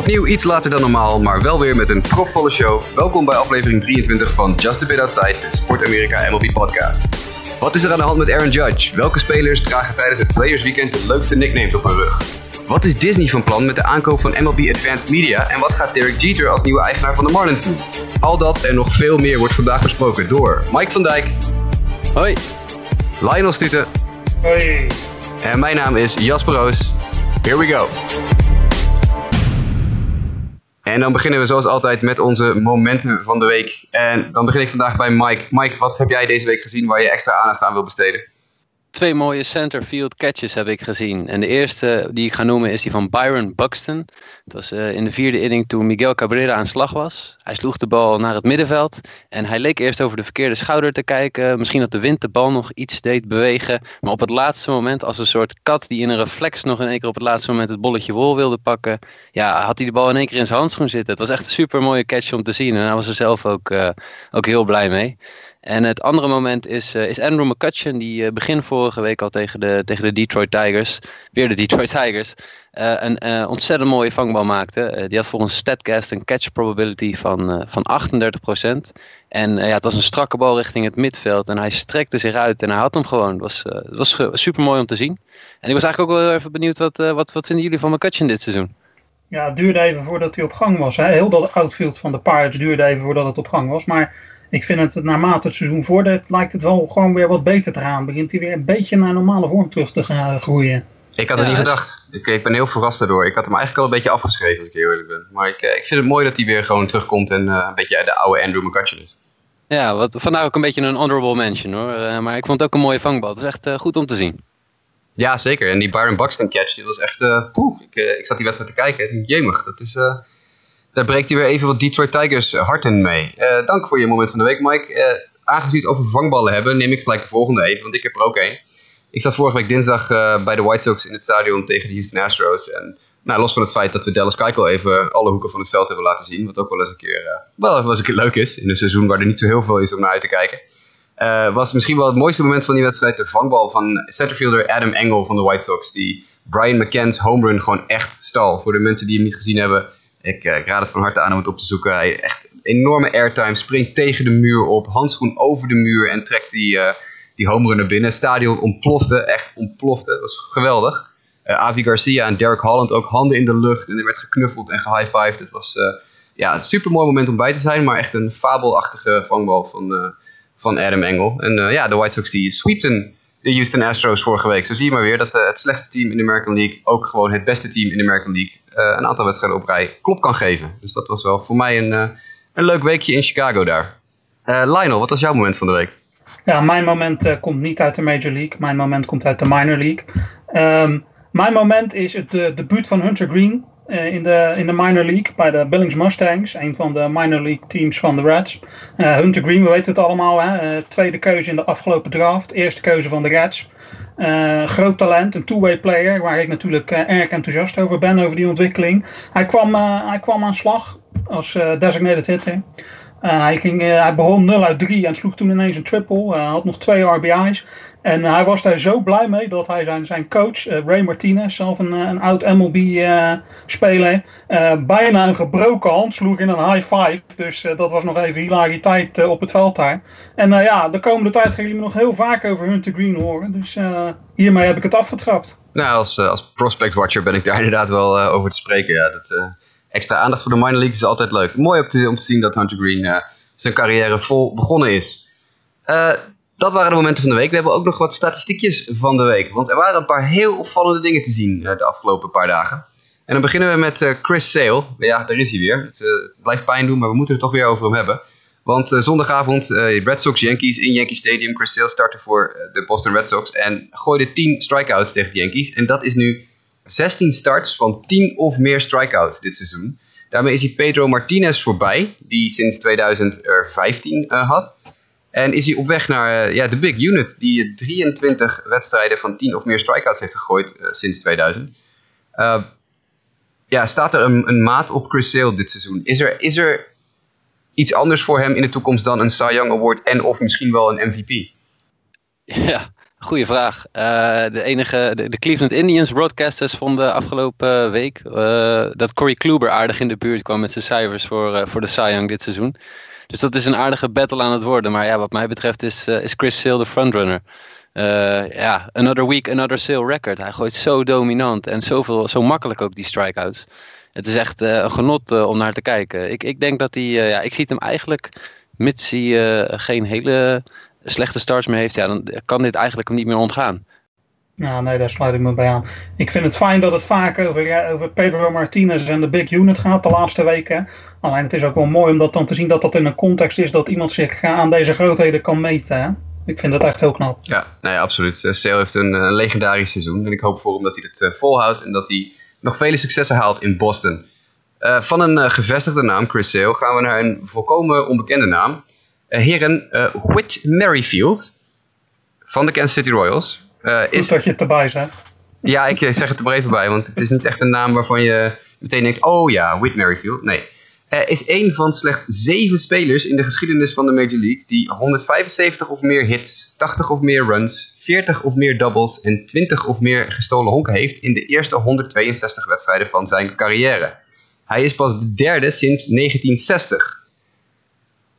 Opnieuw iets later dan normaal, maar wel weer met een profvolle show. Welkom bij aflevering 23 van Just a Bit Outside, de Sport Amerika MLB podcast. Wat is er aan de hand met Aaron Judge? Welke spelers dragen tijdens het Players Weekend de leukste nicknames op hun rug? Wat is Disney van plan met de aankoop van MLB Advanced Media? En wat gaat Derek Jeter als nieuwe eigenaar van de Marlins doen? Al dat en nog veel meer wordt vandaag besproken door Mike van Dijk. Hoi. Lionel Stuten. Hoi. En mijn naam is Jasper Roos. Here we go. En dan beginnen we zoals altijd met onze momenten van de week. En dan begin ik vandaag bij Mike. Mike, wat heb jij deze week gezien waar je extra aandacht aan wil besteden? Twee mooie centerfield catches heb ik gezien. En de eerste die ik ga noemen is die van Byron Buxton. Het was uh, in de vierde inning toen Miguel Cabrera aan slag was. Hij sloeg de bal naar het middenveld. En hij leek eerst over de verkeerde schouder te kijken. Misschien dat de wind de bal nog iets deed bewegen. Maar op het laatste moment, als een soort kat die in een reflex nog in één keer op het laatste moment het bolletje wol wilde pakken. Ja, had hij de bal in één keer in zijn handschoen zitten. Het was echt een super mooie catch om te zien. En hij was er zelf ook, uh, ook heel blij mee. En het andere moment is, uh, is Andrew McCutcheon, die uh, begin vorige week al tegen de, tegen de Detroit Tigers, weer de Detroit Tigers, uh, een ontzettend mooie vangbal maakte. die had volgens StatCast een catch probability van, van 38%. En ja, het was een strakke bal richting het midveld en hij strekte zich uit en hij had hem gewoon. Het was, was super mooi om te zien. En ik was eigenlijk ook wel even benieuwd, wat, wat, wat vinden jullie van McCutcheon dit seizoen? Ja, het duurde even voordat hij op gang was. Hè. Heel dat outfield van de Pirates duurde even voordat het op gang was, maar ik vind het naarmate het seizoen voordat lijkt het wel gewoon weer wat beter te gaan. Begint hij weer een beetje naar normale vorm terug te gaan groeien. Ik had het ja, niet gedacht. Ik, ik, ben heel verrast daardoor. Ik had hem eigenlijk al een beetje afgeschreven als ik heel eerlijk ben. Maar ik, ik vind het mooi dat hij weer gewoon terugkomt en uh, een beetje de oude Andrew McCutcheon is. Ja, wat, vandaar ook een beetje een honorable mention hoor. Uh, maar ik vond het ook een mooie vangbal. Het is echt uh, goed om te zien. Ja, zeker. En die Byron Buxton catch, die was echt... poeh, ik, ik zat die wedstrijd te kijken. Jemig, dat is daar breekt hij weer even wat Detroit Tigers harten mee. Uh, dank voor je moment van de week, Mike. Uh, aangezien we het over vangballen hebben, neem ik gelijk de volgende even, want ik heb er ook één. Ik zat vorige week dinsdag bij de White Sox in het stadion tegen de Houston Astros. En nou, los van het feit dat we Dallas Keuchel even alle hoeken van het veld hebben laten zien, wat ook wel eens een keer, wel eens een keer leuk is, in een seizoen waar er niet zo heel veel is om naar uit te kijken. was misschien wel het mooiste moment van die wedstrijd de vangbal van centerfielder Adam Engel van de White Sox, die Brian McCann's home run gewoon echt stal. Voor de mensen die hem niet gezien hebben, ik, ik, raad het van harte aan om het op te zoeken. Hij echt enorme airtime, springt tegen de muur op, handschoen over de muur en trekt die, uh, die home run naar binnen. Het stadion ontplofte, echt ontplofte. Dat was geweldig. Uh, Avi Garcia en Derek Holland ook handen in de lucht en er werd geknuffeld en gehighfived. Het was ja, een super mooi moment om bij te zijn, maar echt een fabelachtige vangbal van, van Adam Engel. En ja, de White Sox die sweepten de Houston Astros vorige week. Zo zie je maar weer dat het slechtste team in de American League ook gewoon het beste team in de American League uh, een aantal wedstrijden op rij klop kan geven. Dus dat was wel voor mij een, uh, een leuk weekje in Chicago daar. Lionel, wat was jouw moment van de week? Ja, mijn moment komt niet uit de Major League. Mijn moment komt uit de Minor League. Um, mijn moment is het de debuut van Hunter Green in, de, in de Minor League bij de Billings Mustangs. Een van de Minor League teams van de Reds. Hunter Green, we weten het allemaal. Hè? tweede keuze in de afgelopen draft. Eerste keuze van de Reds. Groot talent, een two-way player, waar ik natuurlijk erg enthousiast over ben, over die ontwikkeling. Hij kwam, hij kwam aan slag als designated hitter. hij, ging, hij begon 0 uit 3 en sloeg toen ineens een triple. Had nog twee RBI's. En hij was daar zo blij mee dat hij zijn, zijn coach, uh, Ray Martinez, zelf een, een oud MLB-speler, uh, bijna een gebroken hand sloeg in een high five. Dus dat was nog even hilariteit op het veld daar. En ja, de komende tijd gaan jullie me nog heel vaak over Hunter Green horen. Dus hiermee heb ik het afgetrapt. Nou, als, als prospect watcher ben ik daar inderdaad wel over te spreken. Ja, dat, extra aandacht voor de minor leagues is altijd leuk. Mooi om te, om te zien dat Hunter Green zijn carrière vol begonnen is dat waren de momenten van de week. We hebben ook nog wat statistiekjes van de week. Want er waren een paar heel opvallende dingen te zien uh, de afgelopen paar dagen. En dan beginnen we met uh, Chris Sale. Ja, daar is hij weer. Het, uh, het, blijft pijn doen, maar we moeten het toch weer over hem hebben. Want zondagavond, Red Sox Yankees in Yankee Stadium. Chris Sale startte voor de Boston Red Sox. En gooide 10 strikeouts tegen de Yankees. En dat is nu 16 starts van 10 of meer strikeouts dit seizoen. Daarmee is hij Pedro Martinez voorbij, die sinds 2015 had. En is hij op weg naar uh, ja, de big unit, die 23 wedstrijden van 10 of meer strikeouts heeft gegooid uh, sinds 2000. Uh, ja, staat er een, maat op Chris Sale dit seizoen? Is er, is er iets anders voor hem in de toekomst dan een Cy Young Award en of misschien wel een MVP? Ja, Goeie vraag. de enige, de, Cleveland Indians broadcasters vonden afgelopen week dat Corey Kluber aardig in de buurt kwam met zijn cijfers voor, voor de Cy Young dit seizoen. Dus dat is een aardige battle aan het worden. Maar ja, wat mij betreft is, is Chris Sale de frontrunner. ja, another week, another Sale record. Hij gooit zo dominant en zoveel, zo makkelijk ook die strikeouts het is echt uh, een genot om naar te kijken. Ik, ik denk dat hij, ja, ik zie hem eigenlijk, mits hij geen hele slechte starts meer heeft, ja, dan kan dit eigenlijk hem niet meer ontgaan. Ja, nee, daar sluit ik me bij aan. Ik vind het fijn dat het vaak over, over Pedro Martinez en de big unit gaat de laatste weken. Alleen het is ook wel mooi om dat dan te zien dat dat in een context is dat iemand zich aan deze grootheden kan meten. Hè? Ik vind dat echt heel knap. Ja, nee, absoluut. Sale heeft een, een, legendarisch seizoen. En ik hoop voor hem dat hij het volhoudt en dat hij nog vele successen haalt in Boston. Uh, van een uh, gevestigde naam, Chris Sale, gaan we naar een volkomen onbekende naam. Heren, Whit Merrifield van de Kansas City Royals. is... dat je het erbij zegt. Ja, ik zeg het er maar even bij, want het is niet echt een naam waarvan je meteen denkt, oh ja, Whit Merrifield. Nee, is een van slechts zeven spelers in de geschiedenis van de Major League die 175 of meer hits, 80 of meer runs, 40 of meer doubles en 20 of meer gestolen honken heeft in de eerste 162 wedstrijden van zijn carrière. Hij is pas de derde sinds 1960.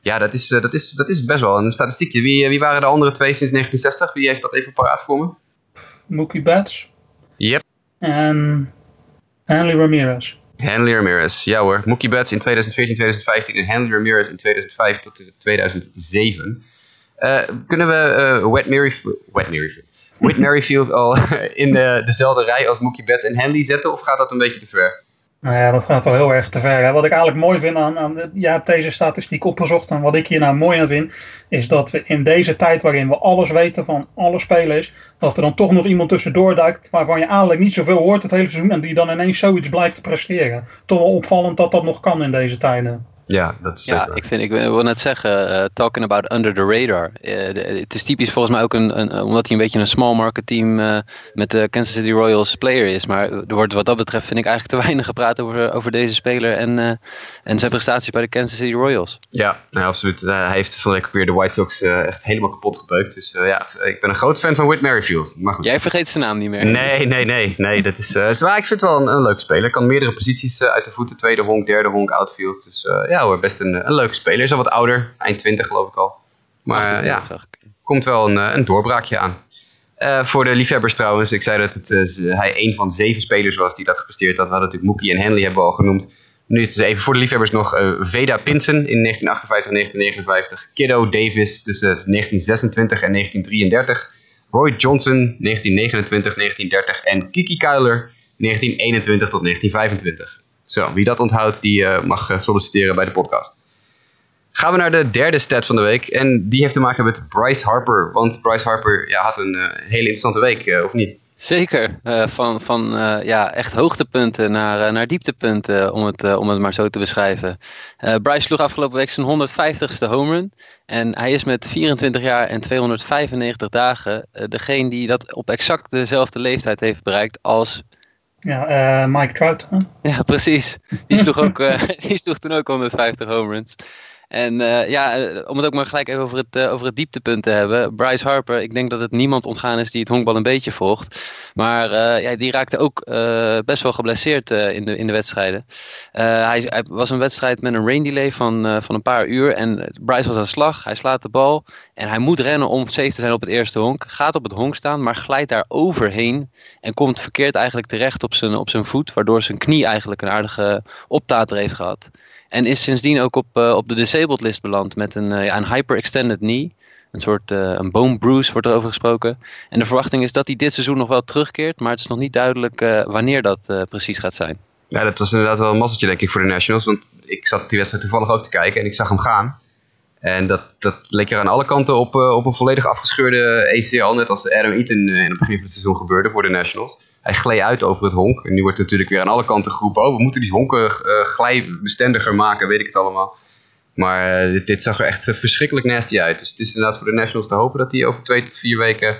Ja, dat is, dat is, dat is best wel een statistiekje. Wie, wie waren de andere twee sinds 1960? Wie heeft dat even paraat voor me? Mookie Betts. Yep. En Hanley Ramirez. Hanley Ramirez, ja hoor. Mookie Betts in 2014, 2015 en Hanley Ramirez in 2005 tot 2007. Uh, eh, kunnen we uh, Wet Merrifield, Wet al in de, dezelfde rij als Mookie Betts en Hanley zetten of gaat dat een beetje te ver? Nou ja, dat gaat wel heel erg te ver. Hè. Wat ik eigenlijk mooi vind aan, aan deze statistiek opgezocht en wat ik hier nou mooi aan vind, is dat we in deze tijd waarin we alles weten van alle spelers, dat er dan toch nog iemand tussendoor duikt waarvan je eigenlijk niet zoveel hoort het hele seizoen en die dan ineens zoiets blijkt te presteren. Toch wel opvallend dat dat nog kan in deze tijden. Ja, dat is ja, ik, vind, ik wil net zeggen, uh, talking about under the radar. Uh, het is typisch volgens mij ook, een, een, omdat hij een beetje een small market team uh, met de Kansas City Royals player is. Maar er wordt wat dat betreft vind ik eigenlijk te weinig gepraat over, over deze speler en, en zijn prestaties bij de Kansas City Royals. Ja, nou, absoluut. hij heeft van weer de White Sox echt helemaal kapot gebeukt. Dus ja, ik ben een groot fan van Whit Merrifield. Maar goed. Jij vergeet zijn naam niet meer. Nee, nee, nee. nee dat is, maar ik vind het wel een, een leuke speler. Kan meerdere posities uit de voeten. Tweede honk, derde honk, outfield. Dus ja best een, een leuke speler. Is al wat ouder, eind 20 geloof ik al. Maar ja, komt wel een, eh, een doorbraakje aan. Uh, voor de liefhebbers trouwens, ik zei dat het, uh, hij een van zeven spelers was die dat gepresteerd had. We hadden natuurlijk Mookie en Henley hebben we al genoemd. Nu is even voor de liefhebbers nog uh, Veda Pinsen in 1958 1959. Kiddo Davis tussen 1926 en 1933. Roy Johnson 1929-1930 en Kiki Kuiler 1921 tot 1925. Zo, wie dat onthoudt, die mag solliciteren bij de podcast. Gaan we naar de derde stat van de week. En die heeft te maken met Bryce Harper. Want Bryce Harper ja, had een uh, hele interessante week, of niet? Zeker. Van van ja, echt hoogtepunten naar, naar dieptepunten, om het, om het maar zo te beschrijven. Bryce sloeg afgelopen week zijn 150ste home run. En hij is met 24 jaar en 295 dagen degene die dat op exact dezelfde leeftijd heeft bereikt als ja, Mike Trout. Ja, precies. Die sloeg, ook, die sloeg toen ook 150 home runs. En uh, ja, eh, om het ook maar gelijk even over het, uh, over het dieptepunt te hebben. Bryce Harper, ik denk dat het niemand ontgaan is die het honkbal een beetje volgt. Maar ja, die raakte ook best wel geblesseerd in, de, in de wedstrijden. Hij, hij, was een wedstrijd met een rain delay van, van een paar uur. En Bryce was aan de slag, hij slaat de bal. En hij moet rennen om safe te zijn op het eerste honk. Gaat op het honk staan, maar glijdt daar overheen. En komt verkeerd eigenlijk terecht op zijn, op zijn voet. Waardoor zijn knie eigenlijk een aardige optater heeft gehad. En is sindsdien ook op, uh, op de disabled list beland met een, uh, ja, een hyperextended knee. Een soort uh, een bone bruise wordt erover gesproken. En de verwachting is dat hij dit seizoen nog wel terugkeert. Maar het is nog niet duidelijk wanneer dat precies gaat zijn. Ja, dat was inderdaad wel een mazzeltje denk ik voor de Nationals. Want ik zat die wedstrijd toevallig ook te kijken en ik zag hem gaan. En dat, dat leek er aan alle kanten op, op een volledig afgescheurde ACL. Net als Adam Eaton in het begin van het seizoen gebeurde voor de Nationals hij gleed uit over het honk. En nu wordt natuurlijk weer aan alle kanten geroepen, oh we moeten die honken uh, glijbestendiger maken, weet ik het allemaal. Maar uh, dit, zag er echt verschrikkelijk nasty uit. Dus het is inderdaad voor de Nationals te hopen dat hij over twee tot vier weken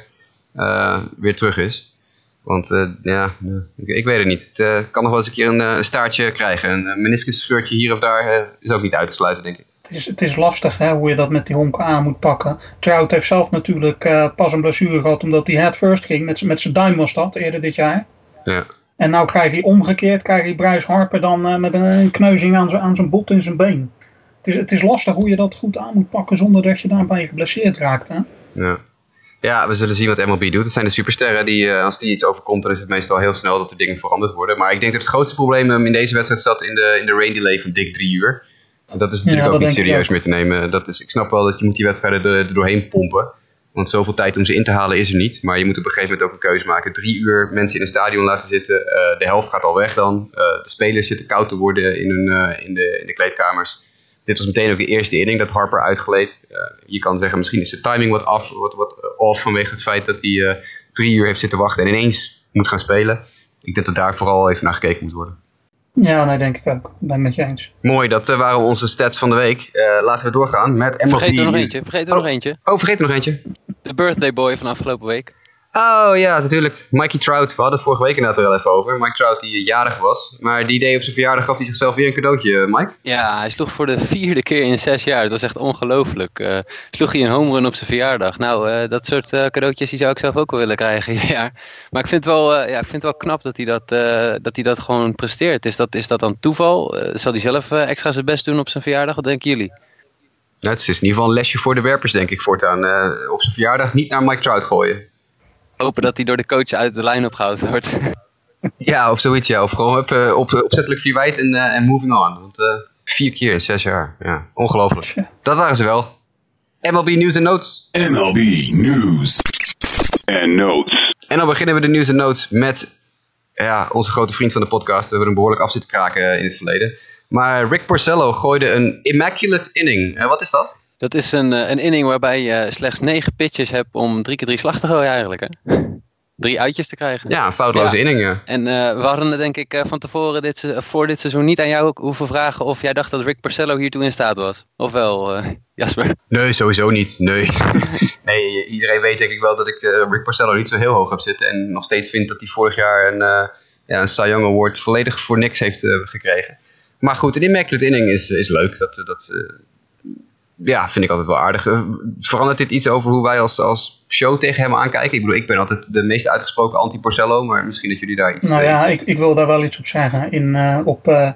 uh, weer terug is. Want ja, ik, weet het niet. Het kan nog wel eens een keer een, staartje krijgen. Een meniscus scheurtje hier of daar is ook niet uit te sluiten, denk ik. Is, het is lastig hè, hoe je dat met die honken aan moet pakken. Trout heeft zelf natuurlijk uh, pas een blessure gehad omdat hij head first ging. Met, met zijn duim was dat eerder dit jaar. Ja. En nou krijg hij omgekeerd, krijg hij Bryce Harper dan uh, met een kneuzing aan zijn, aan zijn bot in zijn been. Het is, het is lastig hoe je dat goed aan moet pakken zonder dat je daarbij geblesseerd raakt. Hè? Ja. Ja, we zullen zien wat MLB doet. Het zijn de supersterren die, uh, als die iets overkomt, dan is het meestal heel snel dat er dingen veranderd worden. Maar ik denk dat het grootste probleem in deze wedstrijd zat in de, in de rain delay van dik drie uur. En dat is natuurlijk Ja, ook niet serieus meer te nemen. Dat is, ik snap wel dat je moet die wedstrijden er, er doorheen pompen. Want zoveel tijd om ze in te halen is er niet. Maar je moet op een gegeven moment ook een keuze maken. Drie uur mensen in een stadion laten zitten. eh, de helft gaat al weg dan. Eh, de spelers zitten koud te worden in, hun, eh, in, de, in de kleedkamers. Dit was meteen ook de eerste inning dat Harper uitgleed. Je kan zeggen, misschien is de timing wat af, wat, wat off vanwege het feit dat hij drie uur heeft zitten wachten en ineens moet gaan spelen. Ik denk dat daar vooral even naar gekeken moet worden. Ja, nee, denk ik ook. Ik ben het met je eens. Mooi, dat eh, waren onze stats van de week. Eh, laten we doorgaan met MLB. Vergeet er nog eentje. Vergeet er Oh. nog eentje. Oh, vergeet er nog eentje. De birthday boy van afgelopen week. Oh ja, natuurlijk. Mikey Trout. We hadden het vorige week inderdaad er wel even over. Mike Trout die eh, jarig was. Maar die deed op zijn verjaardag gaf hij zichzelf weer een cadeautje, eh, Mike. Ja, hij sloeg voor de vierde keer in zes jaar. Dat was echt ongelooflijk. Eh, sloeg hij een home run op zijn verjaardag. Nou, dat soort cadeautjes die zou ik zelf ook wel willen krijgen. Ja. Maar ik vind, het wel, ja, ik vind het wel knap dat hij dat, dat, hij dat gewoon presteert. Is dat, is dat dan toeval? Zal hij zelf extra zijn best doen op zijn verjaardag? Wat denken jullie? Nou, het is in ieder geval een lesje voor de werpers, denk ik, voortaan. Op zijn verjaardag niet naar Mike Trout gooien. Hopen dat hij door de coach uit de lijn opgehouden wordt. Ja, of zoiets, ja. Of gewoon op, eh, op, opzettelijk verwijt en, eh, en moving on. Want eh, vier keer in zes jaar. Ja, ongelooflijk. Dat waren ze wel. MLB News en Notes. MLB news and notes. En dan beginnen we de News en Notes met ja, onze grote vriend van de podcast. We hebben hem behoorlijk af zitten kraken in het verleden. Maar Rick Porcello gooide een immaculate inning. Eh, wat is dat? Dat is een, eh, een inning waarbij je slechts negen pitches hebt om drie keer drie slag te gooien eigenlijk. Hè? Drie uitjes te krijgen. Ja, foutloze Ja. inning. ja. En eh, we hadden denk ik eh, van tevoren dit, voor dit seizoen niet aan jou hoeven vragen of jij dacht dat Rick Porcello hiertoe in staat was. Ofwel, eh, Jasper? Nee, sowieso niet. Nee. nee, iedereen weet denk ik wel dat ik Rick Porcello niet zo heel hoog heb zitten. En nog steeds vind dat hij vorig jaar een, ja, een Cy Young Award volledig voor niks heeft gekregen. Maar goed, een immaculate inning is, is leuk. Dat, dat ja, vind ik altijd wel aardig. Eh, verandert dit iets over hoe wij als, als show tegen hem aankijken? Ik bedoel, ik ben altijd de meest uitgesproken anti-Porcello, maar misschien dat jullie daar iets... Nou eh, ja, ik, ik wil daar wel iets op zeggen. In, eh, op,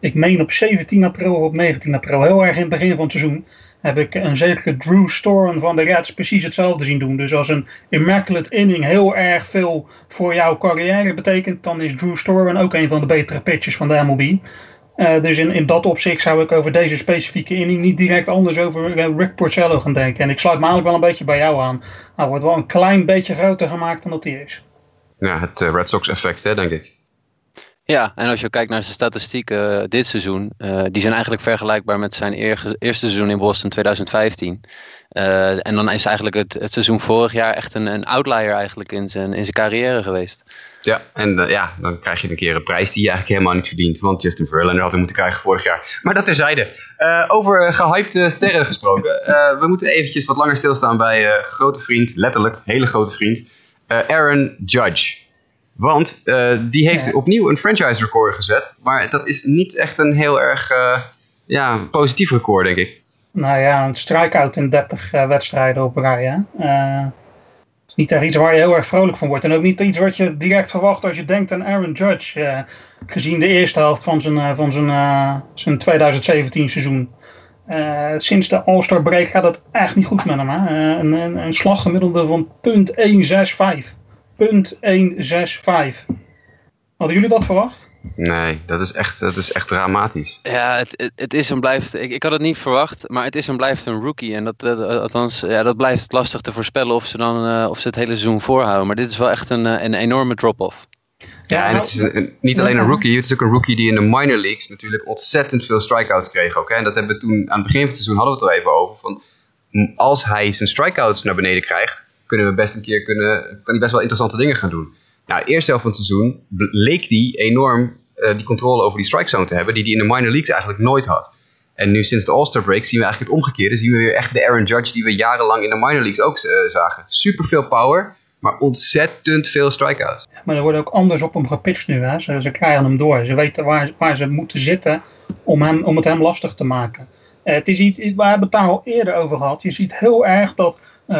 ik meen op 17 april of op 19 april, heel erg in het begin van het seizoen, heb ik een zekere Drew Storen van de Reds precies hetzelfde zien doen. Dus als een immaculate inning heel erg veel voor jouw carrière betekent, dan is Drew Storen ook een van de betere pitchers van de MLB. Eh, dus in, in dat opzicht zou ik over deze specifieke inning niet direct anders over eh, Rick Porcello gaan denken. En ik sluit me eigenlijk wel een beetje bij jou aan. Hij wordt wel een klein beetje groter gemaakt dan dat hij is. Ja, het eh, Red Sox effect, hè, denk ik. Ja, en als je kijkt naar zijn statistieken dit seizoen, eh, die zijn eigenlijk vergelijkbaar met zijn eer- eerste seizoen in Boston 2015. Eh, en dan is eigenlijk het, het seizoen vorig jaar echt een, een outlier eigenlijk in zijn, in zijn carrière geweest. Ja, en eh, ja, dan krijg je een keer een prijs die je eigenlijk helemaal niet verdient. Want Justin Verlander had hem moeten krijgen vorig jaar. Maar dat terzijde. Eh over gehypte sterren gesproken. Eh, we moeten eventjes wat langer stilstaan bij eh, grote vriend, letterlijk, hele grote vriend, eh, Aaron Judge. Want eh, die heeft Ja. opnieuw een franchise record gezet. Maar dat is niet echt een heel erg eh, ja, positief record, denk ik. Nou ja, een strikeout in 30 eh, wedstrijden op rij. Hè? Is niet echt iets waar je heel erg vrolijk van wordt. En ook niet iets wat je direct verwacht als je denkt aan Aaron Judge. eh, gezien de eerste helft van zijn, van zijn, zijn 2017 seizoen. Sinds de All-Star break gaat het echt niet goed met hem. Hè? Een, een, een slaggemiddelde van .165. .165. Hadden jullie dat verwacht? Nee, dat is echt, dat is echt dramatisch. Ja, het, het, het is en blijft. Ik, ik had het niet verwacht, maar het is en blijft een rookie. En dat, althans, ja, dat blijft lastig te voorspellen of ze, dan, eh, of ze het hele seizoen voorhouden. Maar dit is wel echt een, eh, een enorme drop-off. Ja, en het is een- een- niet alleen een rookie, het is ook een rookie die in de minor leagues natuurlijk ontzettend veel strikeouts kreeg ook. Hè? En dat hebben we toen, aan het begin van het seizoen hadden we het al even over. Van, m, als hij zijn strikeouts naar beneden krijgt, kunnen we best een keer kunnen, kan hij best wel interessante dingen gaan doen. Nou, de eerste helft van het seizoen leek hij enorm eh, die controle over die strike zone te hebben, die hij in de minor leagues eigenlijk nooit had. En nu sinds de All-Star break zien we eigenlijk het omgekeerde. Zien we weer echt de Aaron Judge die we jarenlang in de minor leagues ook eh, zagen. Super veel power, maar ontzettend veel strikeouts. Maar er wordt ook anders op hem gepitcht nu. Hè? Ze, krijgen hem door. Ze weten waar, waar ze moeten zitten om, hem, om het hem lastig te maken. het is iets, we hebben het daar al eerder over gehad. Je ziet heel erg dat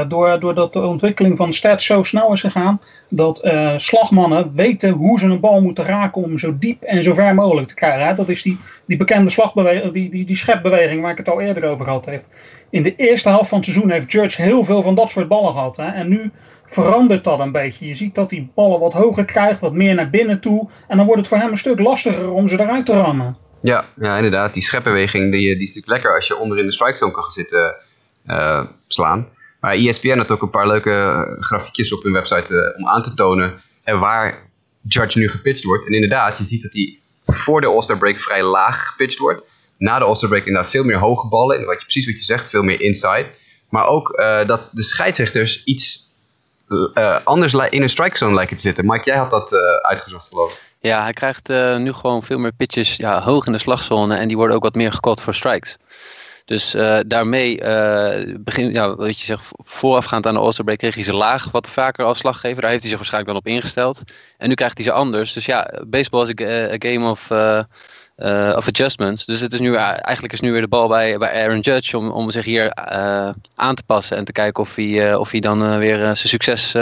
door, doordat de ontwikkeling van stats zo snel is gegaan, dat uh, slagmannen weten hoe ze een bal moeten raken om zo diep en zo ver mogelijk te krijgen. Dat is die, die bekende slagbeweging, die, die, die schepbeweging waar ik het al eerder over gehad heb. In de eerste helft van het seizoen heeft Judge heel veel van dat soort ballen gehad. Hè? En nu verandert dat een beetje. Je ziet dat die ballen wat hoger krijgt, wat meer naar binnen toe. En dan wordt het voor hem een stuk lastiger om ze eruit te rammen. Ja, ja inderdaad. Die schepbeweging die, die is natuurlijk lekker als je onder in de strike zone kan gaan zitten uh, slaan. Maar ESPN had ook een paar leuke eh, grafiekjes op hun website uh, om aan te tonen uh, waar Judge nu gepitcht wordt. En inderdaad, je ziet dat hij voor de All-Star break vrij laag gepitcht wordt. Na de All-Star break inderdaad veel meer hoge ballen. En wat je, precies wat je zegt, veel meer inside. Maar ook dat de scheidsrechters iets anders in een strike zone lijken te zitten. Mike, jij had dat uitgezocht geloof ik. Ja, hij krijgt nu gewoon veel meer pitches ja, hoog in de slagzone. En die worden ook wat meer gecallt voor strikes. Dus uh, daarmee uh, begin, ja, wat je zegt, voorafgaand aan de All-Star break kreeg hij ze laag wat vaker als slaggever. Daar heeft hij zich waarschijnlijk dan op ingesteld. En nu krijgt hij ze anders. Dus ja, baseball is a game of, uh, of adjustments. Dus het is nu, eigenlijk is nu weer de bal bij, bij Aaron Judge om, om zich hier aan te passen. En te kijken of hij, of hij dan weer zijn succes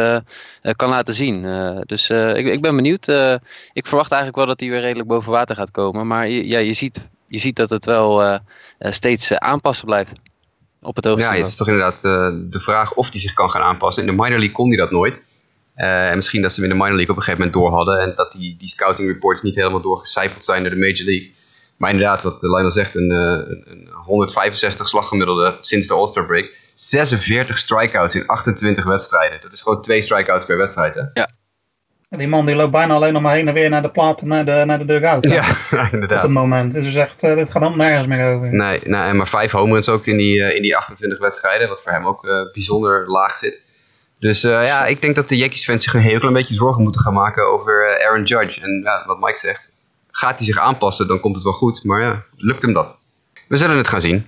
kan laten zien. dus ik, ik ben benieuwd. ik verwacht eigenlijk wel dat hij weer redelijk boven water gaat komen. Maar ja, je ziet je ziet dat het wel uh, steeds uh, aanpassen blijft. Op het hoogste Ja, het is toch inderdaad de vraag of hij zich kan gaan aanpassen. In de minor league kon hij dat nooit. en misschien dat ze hem in de minor league op een gegeven moment door hadden. En dat die, die scouting reports niet helemaal doorgecijpeld zijn naar de major league. Maar inderdaad, wat Lionel zegt, een, een 165 slaggemiddelde sinds de All-Star break. 46 strikeouts in 28 wedstrijden. Dat is gewoon twee strikeouts per wedstrijd, hè? Ja, die man die loopt bijna alleen nog maar heen en weer naar de platen, naar de, naar de dugout. Ja, inderdaad. Op het moment. Dus is echt, uh, dit gaat dan nergens meer over. Nee, nee maar vijf home runs ook in die, uh, in die 28 wedstrijden, wat voor hem ook uh, bijzonder laag zit. Dus ja, ik denk dat de Yankees fans zich een heel klein beetje zorgen moeten gaan maken over Aaron Judge. En ja, wat Mike zegt, gaat hij zich aanpassen, dan komt het wel goed. Maar ja, lukt hem dat? We zullen het gaan zien.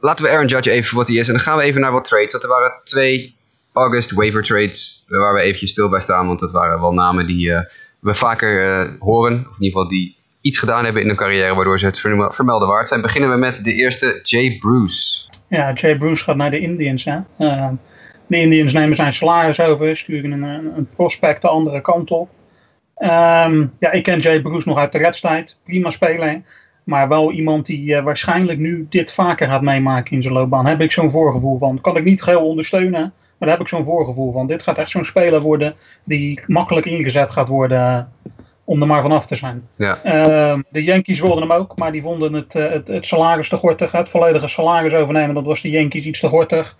Laten we Aaron Judge even wat hij is. En dan gaan we even naar wat trades. Want er waren twee August waiver trades waar we eventjes stil bij staan. Want dat waren wel namen die uh, we vaker uh, horen. Of in ieder geval die iets gedaan hebben in hun carrière waardoor ze het vermelden waard zijn. Beginnen we met de eerste, Jay Bruce. Ja, Jay Bruce gaat naar de Indians. Hè? Uh, de Indians nemen zijn salaris over, sturen een, een prospect de andere kant op. Um, ja, ik ken Jay Bruce nog uit de redstijd. Prima speler. Maar wel iemand die waarschijnlijk nu dit vaker gaat meemaken in zijn loopbaan. Heb ik zo'n voorgevoel van. Kan ik niet geheel ondersteunen. Maar daar heb ik zo'n voorgevoel van. Dit gaat echt zo'n speler worden die makkelijk ingezet gaat worden eh, om er maar vanaf te zijn. Ja. Uh, de Yankees wilden hem ook, maar die vonden het, uh, het, het, salaris te gortig. Het volledige salaris overnemen, dat was de Yankees iets te gortig.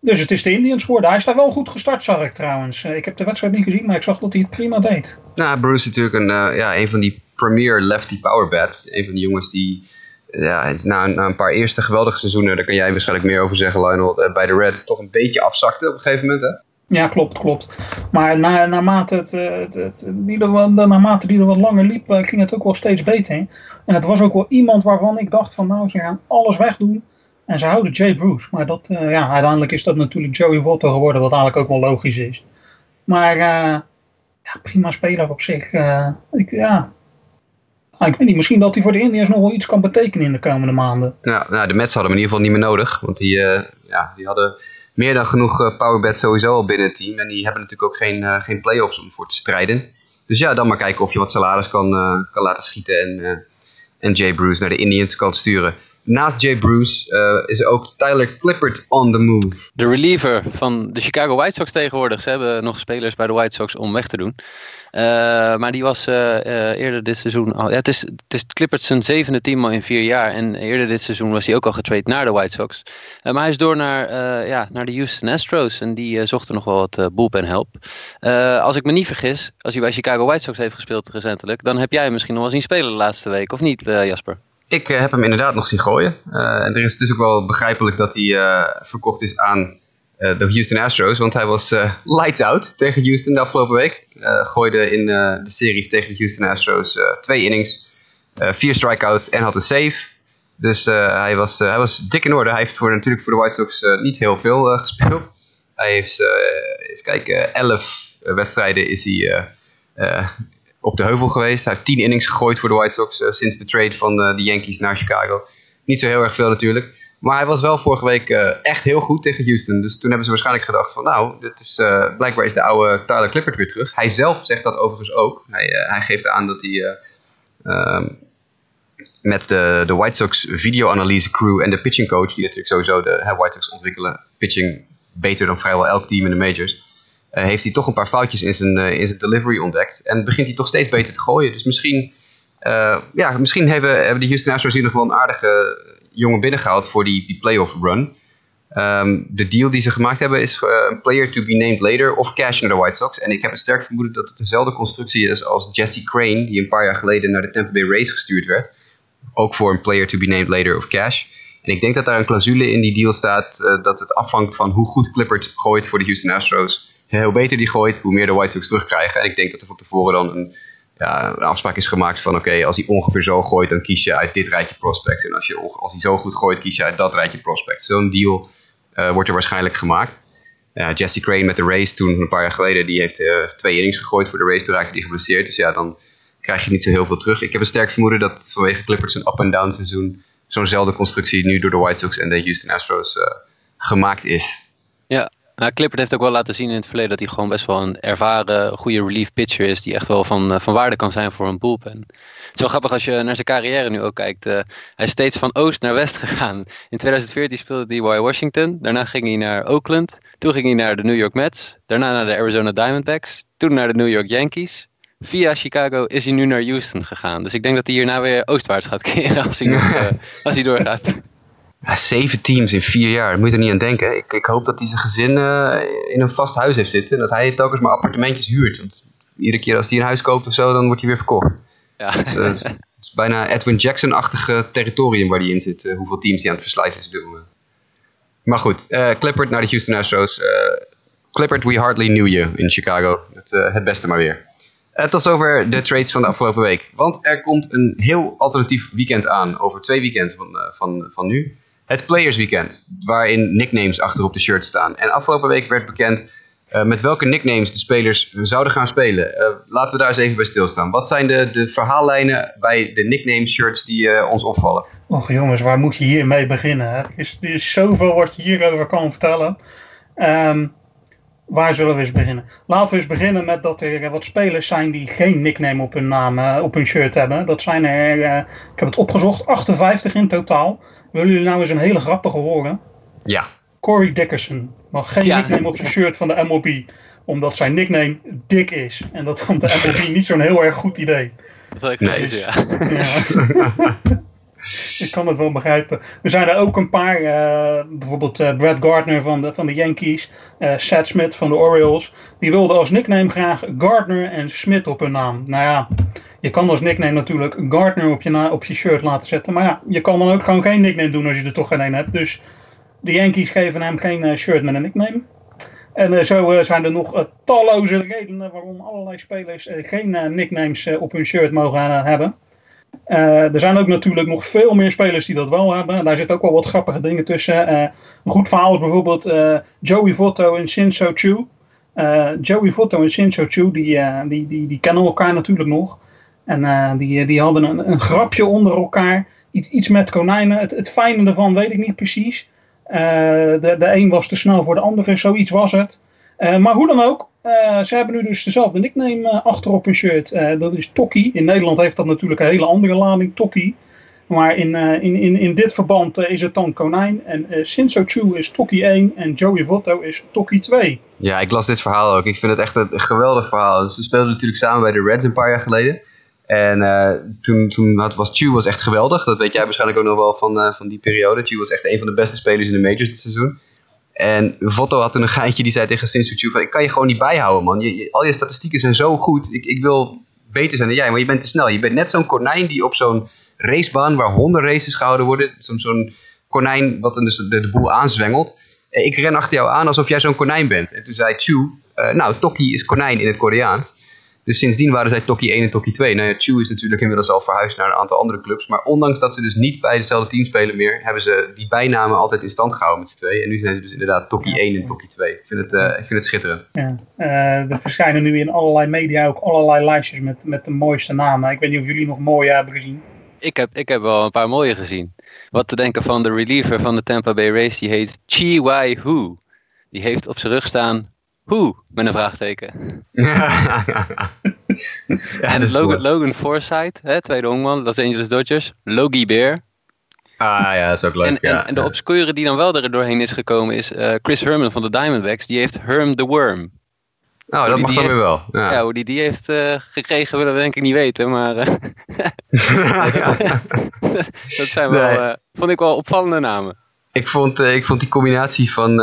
Dus het is de Indians geworden. Hij is daar wel goed gestart, zag ik trouwens. Uh, ik heb de wedstrijd niet gezien, maar ik zag dat hij het prima deed. Nou, Bruce is natuurlijk een, ja, een van die premier lefty power bats. Een van die jongens die ja, na, een paar eerste geweldige seizoenen, daar kan jij waarschijnlijk meer over zeggen, Lionel, uh, bij de Reds toch een beetje afzakte op een gegeven moment, hè? Ja, klopt, klopt. Maar na, naarmate, het, eh, het, die er, naarmate die er wat langer liep, eh, ging het ook wel steeds beter. En het was ook wel iemand waarvan ik dacht van nou, ze gaan alles wegdoen. En ze houden Jay Bruce. Maar dat, ja, uiteindelijk is dat natuurlijk Joey Votto geworden, wat eigenlijk ook wel logisch is. Maar ja, prima speler op zich. Ik, ja, Ah, ik weet niet, misschien dat hij voor de Indiërs nog wel iets kan betekenen in de komende maanden. Ja, nou, de Mets hadden hem in ieder geval niet meer nodig. Want die, uh, ja, die hadden meer dan genoeg uh, powerbets sowieso al binnen het team. En die hebben natuurlijk ook geen, uh, geen playoffs om voor te strijden. Dus ja, dan maar kijken of je wat salaris kan, kan laten schieten. En, en Jay Bruce naar de Indians kan sturen. Naast Jay Bruce uh, is ook Tyler Clippard on the move. De reliever van de Chicago White Sox tegenwoordig. Ze hebben nog spelers bij de White Sox om weg te doen. Uh, maar die was uh, eerder dit seizoen al. Het is, het is zijn zevende team in vier jaar. En eerder dit seizoen was hij ook al getrade naar de White Sox. maar hij is door naar, ja, naar de Houston Astros. En die zochten nog wel wat bullpen help. als ik me niet vergis, als hij bij Chicago White Sox heeft gespeeld recentelijk. dan heb jij hem misschien nog wel zien spelen de laatste week, of niet, Jasper? Ik uh, heb hem inderdaad nog zien gooien. Uh, en er is dus ook wel begrijpelijk dat hij uh, verkocht is aan de Houston Astros. Want hij was lights out tegen Houston de afgelopen week. gooide in de series tegen de Houston Astros twee innings, vier strikeouts en had een save. Dus hij, was, hij was dik in orde. Hij heeft voor, natuurlijk voor de White Sox niet heel veel gespeeld. Hij heeft, even kijken, elf wedstrijden is hij op de heuvel geweest. Hij heeft tien innings gegooid voor de White Sox uh, sinds de trade van uh, de Yankees naar Chicago. Niet zo heel erg veel natuurlijk. Maar hij was wel vorige week echt heel goed tegen Houston. Dus toen hebben ze waarschijnlijk gedacht van nou, dit is, blijkbaar is de oude Tyler Clippert weer terug. Hij zelf zegt dat overigens ook. Hij, hij geeft aan dat hij ehm, met de, de White Sox videoanalyse crew en de pitching coach, die natuurlijk sowieso de White Sox ontwikkelen pitching beter dan vrijwel elk team in de majors, heeft hij toch een paar foutjes in zijn, uh, in zijn delivery ontdekt. En begint hij toch steeds beter te gooien. Dus misschien, uh, ja, misschien hebben, hebben de Houston Astros hier nog wel een aardige jongen binnengehaald voor die, die playoff run. Um, de deal die ze gemaakt hebben is een player to be named later of cash naar de White Sox. En ik heb een sterk vermoeden dat het dezelfde constructie is als Jesse Crane, die een paar jaar geleden naar de Tampa Bay Rays gestuurd werd ook voor een player to be named later of cash. En ik denk dat daar een clausule in die deal staat dat het afhangt van hoe goed Clippert gooit voor de Houston Astros. Hoe beter die gooit, hoe meer de White Sox terugkrijgen. En ik denk dat er van tevoren dan een, ja, een afspraak is gemaakt van oké, als hij ongeveer zo gooit, dan kies je uit dit rijtje prospects. En als, je, als hij zo goed gooit, kies je uit dat rijtje prospects. Zo'n deal uh, wordt er waarschijnlijk gemaakt. Jesse Crane met de Race toen een paar jaar geleden, die heeft uh, twee innings gegooid voor de Race, toen raakte hij geblesseerd. Dus ja, dan krijg je niet zo heel veel terug. Ik heb een sterk vermoeden dat vanwege Clippers een up-and-down seizoen zo'nzelfde constructie nu door de White Sox en de Houston Astros uh, gemaakt is. Ja, nou, Clippert heeft ook wel laten zien in het verleden dat hij gewoon best wel een ervaren, goede relief pitcher is. Die echt wel van, uh, van waarde kan zijn voor een bullpen. Het is wel grappig als je naar zijn carrière nu ook kijkt. Uh, hij is steeds van oost naar west gegaan. In 2014 speelde hij bij Washington. Daarna ging hij naar Oakland. Toen ging hij naar de New York Mets. Daarna naar de Arizona Diamondbacks. Toen naar de New York Yankees via Chicago is hij nu naar Houston gegaan. Dus ik denk dat hij hierna weer oostwaarts gaat keren als hij, nog, uh, als hij doorgaat. Zeven teams in vier jaar, moet je er niet aan denken. Ik, ik hoop dat hij zijn gezin uh, in een vast huis heeft zitten. En dat hij telkens maar appartementjes huurt. Want iedere keer als hij een huis koopt of zo, dan wordt hij weer verkocht. Ja. Dus, uh, het is bijna Edwin Jackson-achtige territorium waar hij in zit. hoeveel teams hij aan het verslijten is moment. Maar goed, Clippert naar de Houston Astros. Clippert, we hardly knew you in Chicago. Het, het beste maar weer. Uh, tot over de trades van de afgelopen week. Want er komt een heel alternatief weekend aan. Over twee weekends van, van, van nu. Het Players Weekend. Waarin nicknames achterop de shirt staan. En afgelopen week werd bekend uh, met welke nicknames de spelers zouden gaan spelen. laten we daar eens even bij stilstaan. Wat zijn de, de verhaallijnen bij de nickname shirts die ons opvallen? Och jongens, waar moet je hiermee beginnen? Er, is, er zoveel wat je hierover kan vertellen. Um, Waar zullen we eens beginnen? Laten we eens beginnen met dat er wat spelers zijn die geen nickname op hun naam, op hun shirt hebben. Dat zijn er, ik heb het opgezocht, 58 in totaal. Willen jullie nou eens een hele grappige horen? Ja. Corey Dickerson mag geen ja. nickname op zijn shirt van de MLB. Omdat zijn nickname Dick is. En dat vond de MLB niet zo'n heel erg goed idee. Dat wil ik lezen, ja. ja. ik kan het wel begrijpen. Er zijn er ook een paar, uh, bijvoorbeeld uh, Brad Gardner van de, van de Yankees, uh, Smith van de Orioles. Die wilden als nickname graag Gardner en Smith op hun naam. Nou ja, je kan als nickname natuurlijk Gardner op je, op shirt laten zetten. Maar ja, je kan dan ook gewoon geen nickname doen als je er toch geen een hebt. Dus de Yankees geven hem geen shirt met een nickname. En zo zijn er nog talloze redenen waarom allerlei spelers geen nicknames op hun shirt mogen hebben. Uh, er zijn ook natuurlijk nog veel meer spelers die dat wel hebben. Daar zitten ook wel wat grappige dingen tussen. Uh, een goed verhaal is bijvoorbeeld uh, Joey Votto en Shinso Chu. Joey Votto en Shinso Chu, die, die, die, die kennen elkaar natuurlijk nog. En die, die hadden een, een grapje onder elkaar. Iets, iets met konijnen. Het, het fijne ervan weet ik niet precies. de, de een was te snel voor de andere, zoiets was het. Maar hoe dan ook, uh, ze hebben nu dus dezelfde nickname uh, achter op hun shirt. Uh, dat is Tokkie. In Nederland heeft dat natuurlijk een hele andere lading, Tokkie. Maar in, in, in, in dit verband is het dan Konijn. En Shinso Chu is Tokkie 1 en Joey Votto is Tokkie 2. Ja, ik las dit verhaal ook. Ik vind het echt een geweldig verhaal. Ze speelden natuurlijk samen bij de Reds een paar jaar geleden. En toen, toen was Chu was echt geweldig. Dat weet jij waarschijnlijk ook nog wel van, van die periode. Chu was echt een van de beste spelers in de majors dit seizoen. En Votto had toen een geintje die zei tegen Sinsuchu van ik kan je gewoon niet bijhouden man. Je, al je statistieken zijn zo goed. Ik, ik wil beter zijn dan jij, maar je bent te snel. Je bent net zo'n konijn die op zo'n racebaan waar honderd races gehouden worden. Zo'n konijn wat de, boel aanzwengelt. Ik ren achter jou aan alsof jij zo'n konijn bent. En toen zei Chu, uh, nou Toki is konijn in het Koreaans. Dus sindsdien waren zij Toki 1 en Toki 2. Nou ja, Chu is natuurlijk inmiddels al verhuisd naar een aantal andere clubs. Maar ondanks dat ze dus niet bij dezelfde team spelen meer, hebben ze die bijnamen altijd in stand gehouden met z'n twee. En nu zijn ze dus inderdaad Toki 1 en Toki 2. Ik vind het, uh, ik vind het schitterend. Ja. Uh, er verschijnen nu in allerlei media ook allerlei lijstjes met, met de mooiste namen. Ik weet niet of jullie nog mooie hebben gezien. Ik heb, ik heb wel een paar mooie gezien. Wat te denken van de reliever van de Tampa Bay Race, die heet Chi Wai Hu. Die heeft op zijn rug staan Who, met een vraagteken. ja, en Logan. Logan Forsythe, hè, tweede honkman, Los Angeles Dodgers. Logie Bear. Ah ja, dat is ook leuk. En, ja. en, en de obscure die dan wel er doorheen is gekomen is eh, Chris Herman van de Diamondbacks. Die heeft Herm the Worm. oh, dat mag dan weer wel. Ja. Ja, hoe die die heeft eh, gekregen willen we denk ik niet weten. Maar eh, dat zijn wel, Nee. vond ik wel opvallende namen. ik, vond, ik vond die combinatie van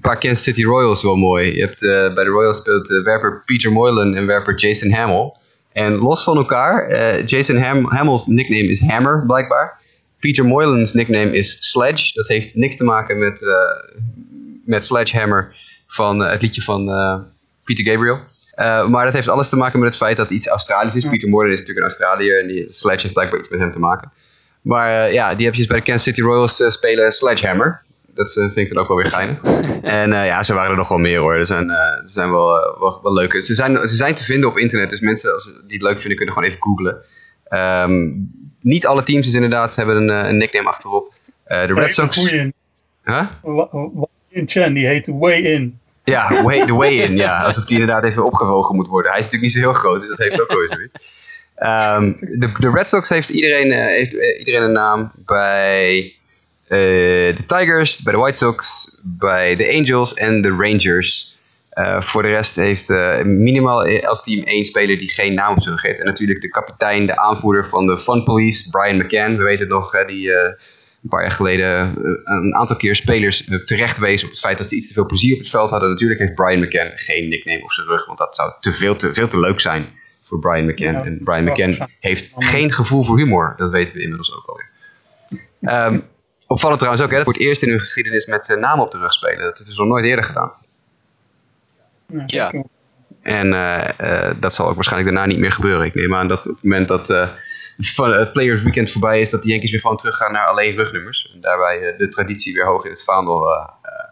paar Kansas City Royals wel mooi. Je hebt, eh, bij de Royals speelt eh, werper Peter Moylan en werper Jason Hamill. En los van elkaar, eh, Jason Ham Hamill's nickname is Hammer, blijkbaar. Peter Moylan's nickname is Sledge. Dat heeft niks te maken met, met Sledgehammer van het liedje van Peter Gabriel. Maar dat heeft alles te maken met het feit dat iets Australisch is. Peter Moylan is natuurlijk een Australiër en die Sledge heeft blijkbaar iets met hem te maken. Maar ja, die heb je dus bij de Kansas City Royals spelen Sledgehammer. Dat eh, vind ik dan ook wel weer geinig. en eh, ja, ze waren er nog wel meer hoor. Er zijn, eh, er zijn wel, wel, wel leuke. Ze zijn, ze zijn te vinden op internet, dus mensen als, ze- die het leuk vinden kunnen gewoon even googlen. Ehm, niet alle teams dus inderdaad hebben een, een nickname achterop. Eh, de Red Sox... Huh? in Chen, die heet Way In. Ja, way, the way in. Ja, alsof die inderdaad even opgewogen moet worden. Hij is natuurlijk niet zo heel groot, dus dat heeft ook wel zoiets. Ehm, de, de Red Sox heeft iedereen, eh, heeft, iedereen een naam. Bij de Tigers, bij de White Sox, bij de Angels en de Rangers. Eh, voor de rest heeft eh, minimaal elk team één speler die geen naam heeft. En natuurlijk de kapitein, de aanvoerder van de Fun Police, Brian McCann. We weten nog, hè, die eh, een paar jaar geleden eh, een aantal keer spelers eh, terecht wees op het feit dat ze iets te veel plezier op het veld hadden. Natuurlijk heeft Brian McCann geen nickname op zijn rug, want dat zou te veel te, veel te leuk zijn voor Brian McCann. Ja, en Brian McCann heeft geen gevoel voor humor, dat weten we inmiddels ook alweer. Ehm opvallend trouwens ook, hè, dat voor het eerst in hun geschiedenis met eh, namen op de rug spelen. Dat hebben ze nog nooit eerder gedaan. Ja. En eh, eh, dat zal ook waarschijnlijk daarna niet meer gebeuren. Ik neem aan dat op het moment dat eh, van het Players Weekend voorbij is, dat de Yankees weer gewoon teruggaan naar alleen rugnummers. En daarbij de traditie weer hoog in het vaandel eh, eh,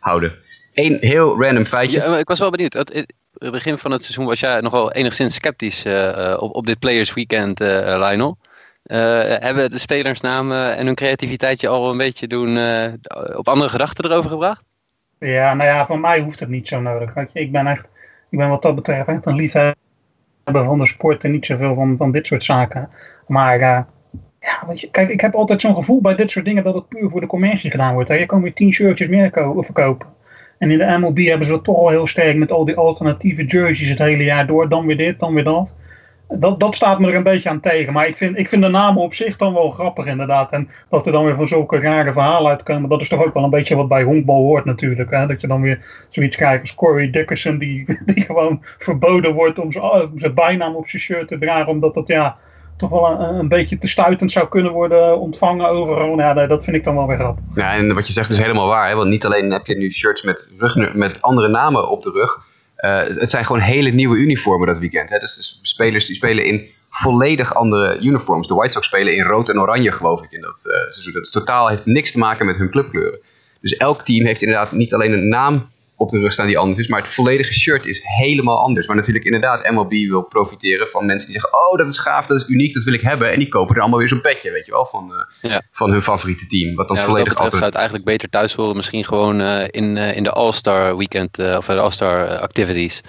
houden. Eén heel random feitje. Ja, ik was wel benieuwd. Het, begin van het seizoen was jij nogal enigszins sceptisch eh, eh, op, op dit Players Weekend, eh, eh, Lionel. Eh, hebben de spelersnamen en hun creativiteit je al een beetje doen, eh, op andere gedachten erover gebracht? Ja, nou ja, voor mij hoeft het niet zo nodig. Je, ik ben echt, ik ben wat dat betreft echt een liefhebber van de sport en niet zoveel van, van dit soort zaken. Maar eh, ja, weet je, kijk, ik heb altijd zo'n gevoel bij dit soort dingen dat het puur voor de commercie gedaan wordt. Hè. Je kan weer tien shirtjes meer ko- verkopen. En in de MLB hebben ze het toch al heel sterk met al die alternatieve jerseys het hele jaar door. Dan weer dit, dan weer dat. Dat, dat staat me er een beetje aan tegen. Maar ik vind, ik vind de namen op zich dan wel grappig inderdaad. En dat er dan weer van zulke rare verhalen uitkomen. Dat is toch ook wel een beetje wat bij honkbal hoort natuurlijk. Hè? Dat je dan weer zoiets krijgt als Corey Dickerson. Die, die gewoon verboden wordt om zijn bijnaam op zijn shirt te dragen. Omdat dat ja, toch wel een, een beetje te stuitend zou kunnen worden ontvangen overal. Ja, nee, dat vind ik dan wel weer grappig. Ja, en wat je zegt is helemaal waar. Hè? Want niet alleen heb je nu shirts met, rug, met andere namen op de rug. Eh, het zijn gewoon hele nieuwe uniformen dat weekend. Hè? Dus, dus spelers die spelen in volledig andere uniforms. De White Sox spelen in rood en oranje, geloof ik, in dat eh, seizoen. Dat totaal heeft niks te maken met hun clubkleuren. Dus elk team heeft inderdaad niet alleen een naam op de rug staan die anders is, maar het volledige shirt is helemaal anders. Maar natuurlijk inderdaad MLB wil profiteren van mensen die zeggen, oh dat is gaaf, dat is uniek, dat wil ik hebben. En die kopen er allemaal weer zo'n petje, weet je wel, van, eh, Ja. van hun favoriete team. Wat dan Ja, wat dat volledig zou het eigenlijk beter thuis horen. Misschien gewoon eh, in, eh, in de All-Star Weekend of de All-Star Activities.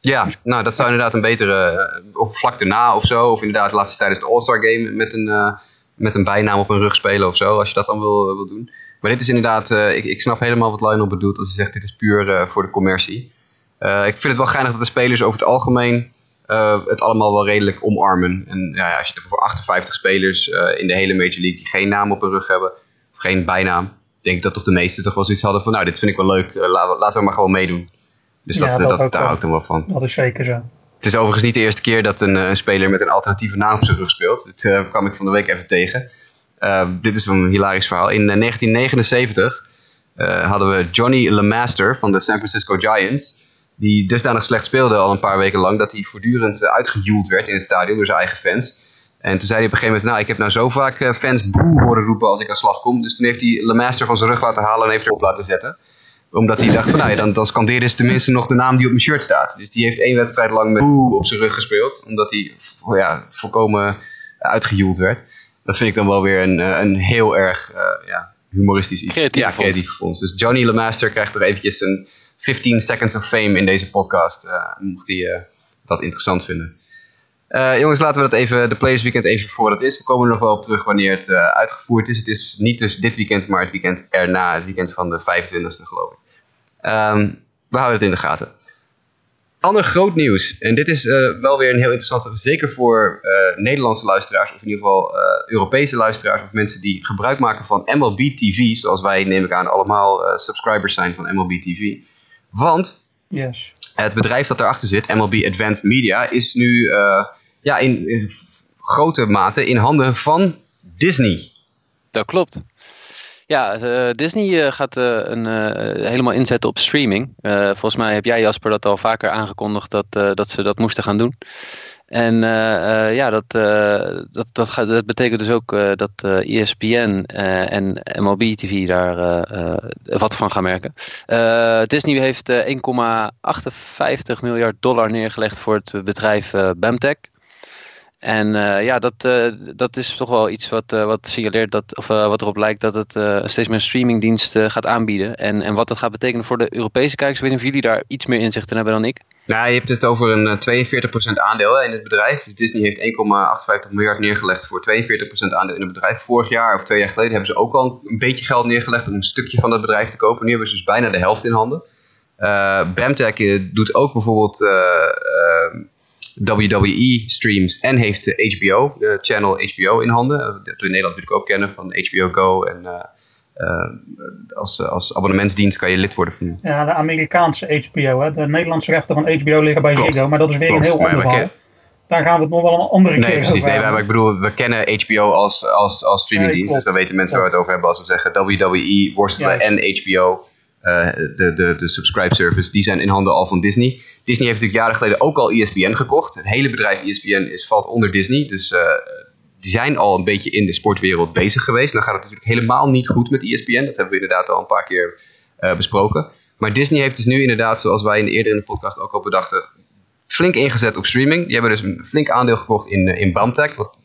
Ja, nou dat zou inderdaad een betere, of vlak daarna of zo, of inderdaad laatst tijdens de All-Star Game met een, met een bijnaam op een rug spelen of zo, als je dat dan wil, wil doen. Maar dit is inderdaad, eh, ik, ik snap helemaal wat Lionel bedoelt als hij zegt dit is puur eh, voor de commercie. Eh, ik vind het wel geinig dat de spelers over het algemeen het allemaal wel redelijk omarmen. En ja, als je het over 58 spelers in de hele Major League die geen naam op hun rug hebben, of geen bijnaam, denk ik dat toch de meesten toch wel zoiets hadden van nou dit vind ik wel leuk, laten, we, maar gewoon meedoen. Dus Ja, dat, dat dat, daar wel. hou ik dan wel van. Dat is zeker zo. Het is overigens niet de eerste keer dat een, een speler met een alternatieve naam op zijn rug speelt. Eh, kwam ik van de week even tegen. Uh, dit is een hilarisch verhaal. In uh, 1979 uh, hadden we Johnny LeMaster van de San Francisco Giants. Die dusdanig slecht speelde al een paar weken lang dat hij voortdurend uitgejoeld werd in het stadion door zijn eigen fans. En toen zei hij op een gegeven moment, nou ik heb nou zo vaak fans boe horen roepen als ik aan slag kom. Dus toen heeft hij LeMaster van zijn rug laten halen en heeft erop laten zetten omdat hij dacht van nou ja, dan, dan ze tenminste nog de naam die op mijn shirt staat. Dus die heeft één wedstrijd lang met boe op zijn rug gespeeld. Omdat hij ja, volkomen uitgejoeld werd. Dat vind ik dan wel weer een, een heel erg ja, humoristisch iets. Creatief ja, creatief vondst. Dus Johnny Lemaster krijgt er eventjes een 15 seconds of fame in deze podcast. mocht hij dat interessant vinden. Uh, jongens, laten we dat even, de Players Weekend even voor wat het is. We komen er nog wel op terug wanneer het uh, uitgevoerd is. Het is niet dus dit weekend, maar het weekend erna, het weekend van de 25e geloof ik. Um, we houden het in de gaten. Ander groot nieuws, en dit is uh, wel weer een heel interessante, zeker voor Nederlandse luisteraars, of in ieder geval Europese luisteraars, of mensen die gebruik maken van MLB TV, zoals wij, neem ik aan, allemaal subscribers zijn van MLB TV. Want yes. het bedrijf dat erachter zit, MLB Advanced Media, is nu ja, in, grote mate in handen van Disney. Dat klopt. Ja, uh, Disney uh, gaat uh, een, helemaal inzetten op streaming. volgens mij heb jij Jasper dat al vaker aangekondigd dat, dat ze dat moesten gaan doen. En ja, dat, dat, dat, gaat, betekent dus ook dat ESPN en MLB TV daar wat van gaan merken. Disney heeft 1,58 miljard dollar neergelegd voor het bedrijf Bamtech. En uh, ja, dat, uh, dat is toch wel iets wat, uh, wat signaleert dat, of wat erop lijkt dat het steeds meer streamingdienst gaat aanbieden. En, en wat dat gaat betekenen voor de Europese kijkers. Weet niet of jullie daar iets meer inzicht in hebben dan ik. Nou, je hebt het over een 42% aandeel in het bedrijf. Dus Disney heeft 1,58 miljard neergelegd voor 42% aandeel in het bedrijf. Vorig jaar of twee jaar geleden hebben ze ook al een beetje geld neergelegd om een stukje van het bedrijf te kopen. Nu hebben ze dus bijna de helft in handen. Bamtech doet ook bijvoorbeeld WWE streams en heeft de HBO, de channel HBO in handen. Dat we in Nederland natuurlijk ook kennen van HBO Go en uh, uh, als, als abonnementsdienst kan je lid worden van. Ja, de Amerikaanse HBO. Hè. De Nederlandse rechten van HBO liggen bij Ziggo, maar dat is weer een heel ander verhaal. Daar gaan we het nog wel een andere nee, keer precies, Nee, maar ik bedoel, we kennen HBO als, als, als streamingdienst, dus dan weten mensen waar we het over hebben als we zeggen WWE, worstelen en HBO. Uh, de, de, de subscribe service, die zijn in handen al van Disney. Disney heeft natuurlijk jaren geleden ook al ESPN gekocht. Het hele bedrijf ESPN is, valt onder Disney. Dus uh, die zijn al een beetje in de sportwereld bezig geweest. Dan gaat het natuurlijk helemaal niet goed met ESPN. Dat hebben we inderdaad al een paar keer uh, besproken. Maar Disney heeft dus nu inderdaad, zoals wij in de, eerder in de podcast ook al bedachten, flink ingezet op streaming. Die hebben dus een flink aandeel gekocht in, in Bamtech. Wat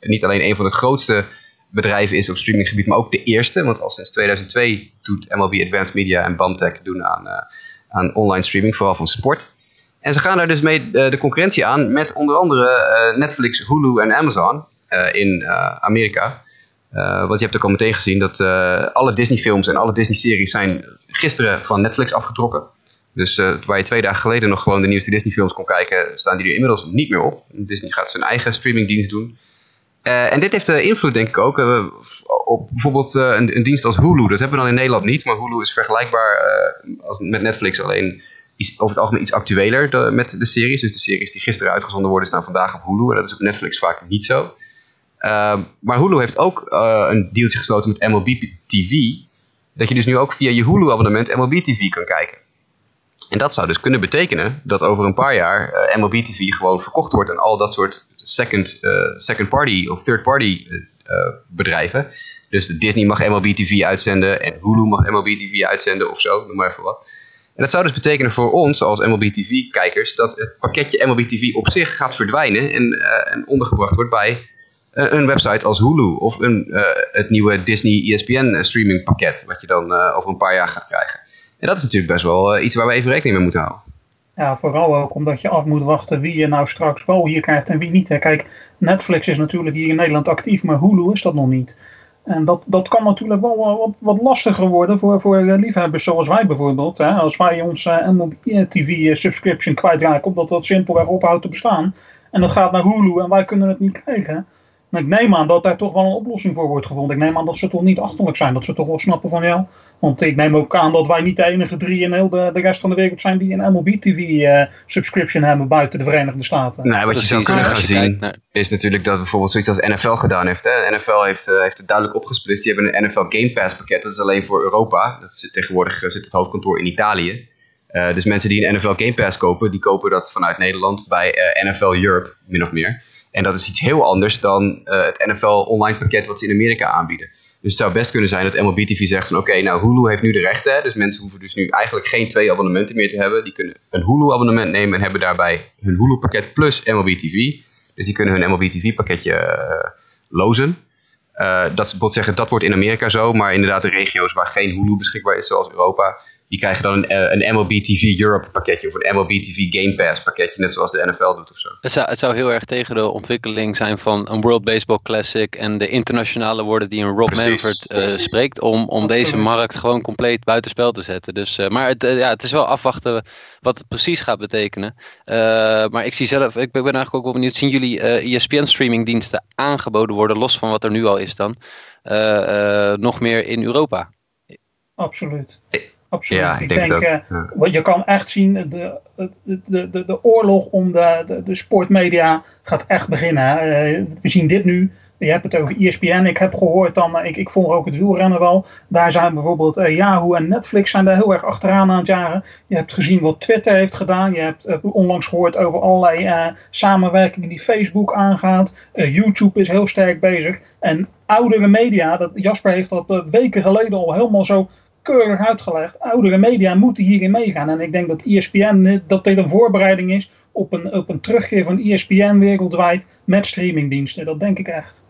niet alleen een van de grootste bedrijven is op streaminggebied, maar ook de eerste. Want al sinds 2002 doet MLB Advanced Media en Bamtech doen aan, aan online streaming, vooral van sport. En ze gaan daar dus mee uh, de concurrentie aan met onder andere uh, Netflix, Hulu en Amazon in Amerika. want je hebt ook al meteen gezien dat alle Disney films en alle Disney series zijn gisteren van Netflix afgetrokken. Dus waar je twee dagen geleden nog gewoon de nieuwste Disney films kon kijken, staan die er inmiddels niet meer op. Disney gaat zijn eigen streamingdienst doen. En dit heeft invloed, denk ik ook, op bijvoorbeeld een, een, dienst als Hulu. Dat hebben we dan in Nederland niet, maar Hulu is vergelijkbaar als met Netflix, alleen iets, over het algemeen iets actueler met de series. Dus de series die gisteren uitgezonden worden, staan vandaag op Hulu. En dat is op Netflix vaak niet zo. maar Hulu heeft ook een dealtje gesloten met MLB TV. Dat je dus nu ook via je Hulu-abonnement MLB TV kan kijken. En dat zou dus kunnen betekenen dat over een paar jaar MLB TV gewoon verkocht wordt aan al dat soort second, uh, second party of third party uh, bedrijven. Dus Disney mag MLB TV uitzenden en Hulu mag MLB TV uitzenden of zo, noem maar even wat. Dat zou dus betekenen voor ons als MLB TV-kijkers dat het pakketje MLB TV op zich gaat verdwijnen en, uh, en ondergebracht wordt bij een website als Hulu of een, het nieuwe Disney ESPN streaming pakket, wat je dan over een paar jaar gaat krijgen. En dat is natuurlijk best wel iets waar we even rekening mee moeten houden. Ja, vooral ook omdat je af moet wachten wie je nou straks wel hier krijgt en wie niet. Kijk, Netflix is natuurlijk hier in Nederland actief, maar Hulu is dat nog niet. En dat, dat kan natuurlijk wel wat, wat lastiger worden voor, voor liefhebbers zoals wij bijvoorbeeld. Hè? Als wij ons uh, MLB TV subscription kwijtraken, omdat dat simpelweg ophoudt te bestaan. En dat gaat naar Hulu en wij kunnen het niet krijgen. Maar ik neem aan dat daar toch wel een oplossing voor wordt gevonden. Ik neem aan dat ze toch niet achterlijk zijn. Dat ze toch wel snappen van ja, want ik neem ook aan dat wij niet de enige drie in heel de, de rest van de wereld zijn die een MLB TV uh, subscription hebben buiten de Verenigde Staten. Nee, wat je zou kunnen gaan zien is natuurlijk dat bijvoorbeeld zoiets als NFL gedaan heeft. Hè? NFL heeft, uh, heeft het duidelijk opgesplitst. Die hebben een NFL Game Pass pakket. Dat is alleen voor Europa. Dat zit, tegenwoordig uh, zit het hoofdkantoor in Italië. Uh, dus mensen die een NFL Game Pass kopen, die kopen dat vanuit Nederland bij NFL Europe, min of meer. En dat is iets heel anders dan het NFL online pakket wat ze in Amerika aanbieden. Dus het zou best kunnen zijn dat MLB TV zegt van oké, nou Hulu heeft nu de rechten. Dus mensen hoeven dus nu eigenlijk geen twee abonnementen meer te hebben. Die kunnen een Hulu abonnement nemen en hebben daarbij hun Hulu pakket plus MLB TV. Dus die kunnen hun MLB TV pakketje lozen. dat wil zeggen, dat wordt in Amerika zo, maar inderdaad de regio's waar geen Hulu beschikbaar is, zoals Europa, die krijgen dan een, eh, een MLB TV Europe pakketje of een MLB TV Game Pass pakketje, net zoals de NFL doet of zo. Het zou, het zou heel erg tegen de ontwikkeling zijn van een World Baseball Classic en de internationale woorden die een Rob precies, Manfred uh, spreekt, om, om deze markt gewoon compleet buitenspel te zetten. Dus, uh, maar het, ja, het is wel afwachten wat het precies gaat betekenen. maar ik zie zelf, ik ben eigenlijk ook wel benieuwd, zien jullie ESPN streamingdiensten aangeboden worden, los van wat er nu al is dan, nog meer in Europa? Absoluut absoluut. Ja, ik, denk, denk uh, je kan echt zien, de, de, de, de, oorlog om de, de, de sportmedia gaat echt beginnen. Uh, we zien dit nu. Je hebt het over ESPN. Ik heb gehoord dan, ik, ik volg ook het wielrennen wel. Daar zijn bijvoorbeeld uh, Yahoo en Netflix zijn daar heel erg achteraan aan het jaren. Je hebt gezien wat Twitter heeft gedaan. Je hebt onlangs gehoord over allerlei samenwerkingen die Facebook aangaat. YouTube is heel sterk bezig. En oudere media, dat, Jasper heeft dat weken geleden al helemaal zo keurig uitgelegd. Oudere media moeten hierin meegaan. En ik denk dat ESPN, dat dit een voorbereiding is op een, op een terugkeer van ESPN wereldwijd met streamingdiensten. Dat denk ik echt.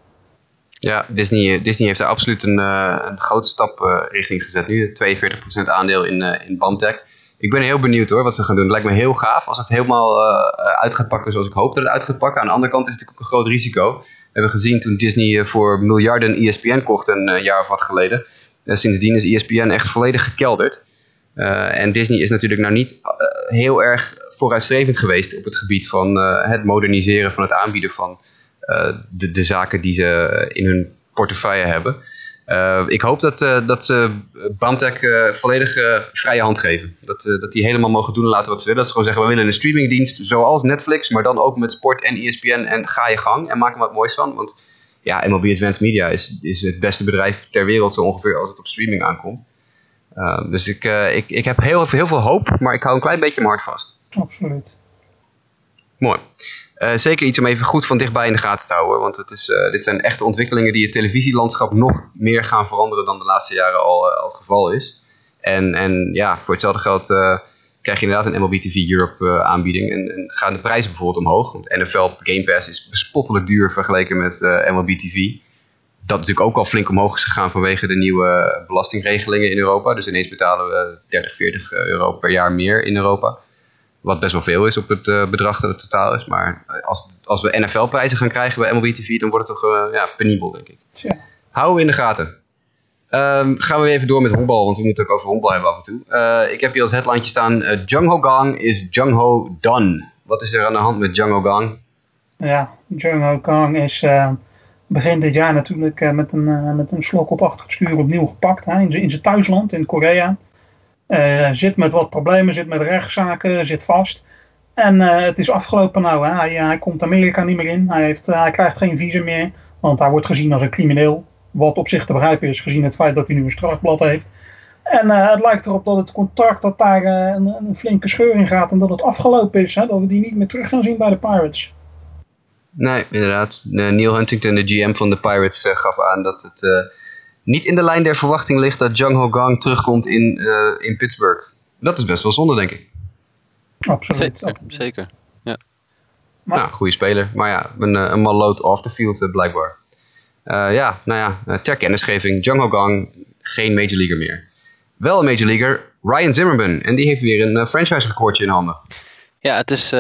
Ja, Disney, Disney heeft daar absoluut een, uh, een grote stap richting gezet nu. 42% aandeel in, uh, in Bantech. Ik ben heel benieuwd hoor wat ze gaan doen. Het lijkt me heel gaaf als het helemaal uit gaat pakken zoals ik hoop dat het uit gaat pakken. Aan de andere kant is het natuurlijk ook een groot risico. We hebben gezien toen Disney voor miljarden ESPN kocht een jaar of wat geleden sindsdien is ESPN echt volledig gekelderd. Uh, en Disney is natuurlijk nou niet uh, heel erg vooruitstrevend geweest op het gebied van het moderniseren van het aanbieden van de, de zaken die ze in hun portefeuille hebben. ik hoop dat, dat ze Bamtech volledig vrije hand geven. Dat, dat die helemaal mogen doen en laten wat ze willen. Dat ze gewoon zeggen, we willen een streamingdienst zoals Netflix, maar dan ook met sport en ESPN en ga je gang en maak er wat moois van. Want ja, MLB Advanced Media is, is het beste bedrijf ter wereld zo ongeveer als het op streaming aankomt. Uh, dus ik, uh, ik, ik heb heel, heel veel hoop, maar ik hou een klein beetje mijn hart vast. Absoluut. Mooi. Uh, zeker iets om even goed van dichtbij in de gaten te houden. Want het is, dit zijn echte ontwikkelingen die het televisielandschap nog meer gaan veranderen dan de laatste jaren al, al het geval is. En, en ja, voor hetzelfde geld krijg je inderdaad een MLB TV Europe uh, aanbieding. En, en, gaan de prijzen bijvoorbeeld omhoog. Want NFL Game Pass is bespottelijk duur vergeleken met uh, MLB TV. Dat natuurlijk ook al flink omhoog is gegaan vanwege de nieuwe belastingregelingen in Europa. Dus ineens betalen we 30, 40 euro per jaar meer in Europa. Wat best wel veel is op het bedrag dat het totaal is. Maar als, als we NFL-prijzen gaan krijgen bij MLB TV, dan wordt het toch ja, penibel, denk ik. Houden we in de gaten. Um, gaan we even door met honkbal, want we moeten ook over honkbal hebben af en toe. Uh, ik heb hier als headline staan, uh, Jung Ho Gang is Jung Ho done. Wat is er aan de hand met Jung Ho Gang? Ja, Jung Ho Gang is uh, begin dit jaar natuurlijk met, een, met een slok op achter het stuur opnieuw gepakt. In zijn thuisland, in Korea. zit met wat problemen, zit met rechtszaken, zit vast. En het is afgelopen nou. Hè. Hij, hij komt Amerika niet meer in. Hij, heeft, hij krijgt geen visum meer, want hij wordt gezien als een crimineel. Wat op zich te begrijpen is, gezien het feit dat hij nu een strafblad heeft. En uh, het lijkt erop dat het contract dat daar uh, een, een, flinke scheur in gaat en dat het afgelopen is. Hè, dat we die niet meer terug gaan zien bij de Pirates. Nee, inderdaad. Neil Huntington, de GM van de Pirates, uh, gaf aan dat het niet in de lijn der verwachting ligt dat Jung Ho Gang terugkomt in, in Pittsburgh. Dat is best wel zonde, denk ik. Absoluut. Zeker, zeker. ja. Maar, nou, goede speler. Maar ja, een, een malloot off the field blijkbaar. Uh, ja, nou ja, eh, ter kennisgeving, Jung Ho Gang, geen Major Leaguer meer. Wel een Major Leaguer, Ryan Zimmerman. En die heeft weer een uh, franchise recordje in handen. Ja, het is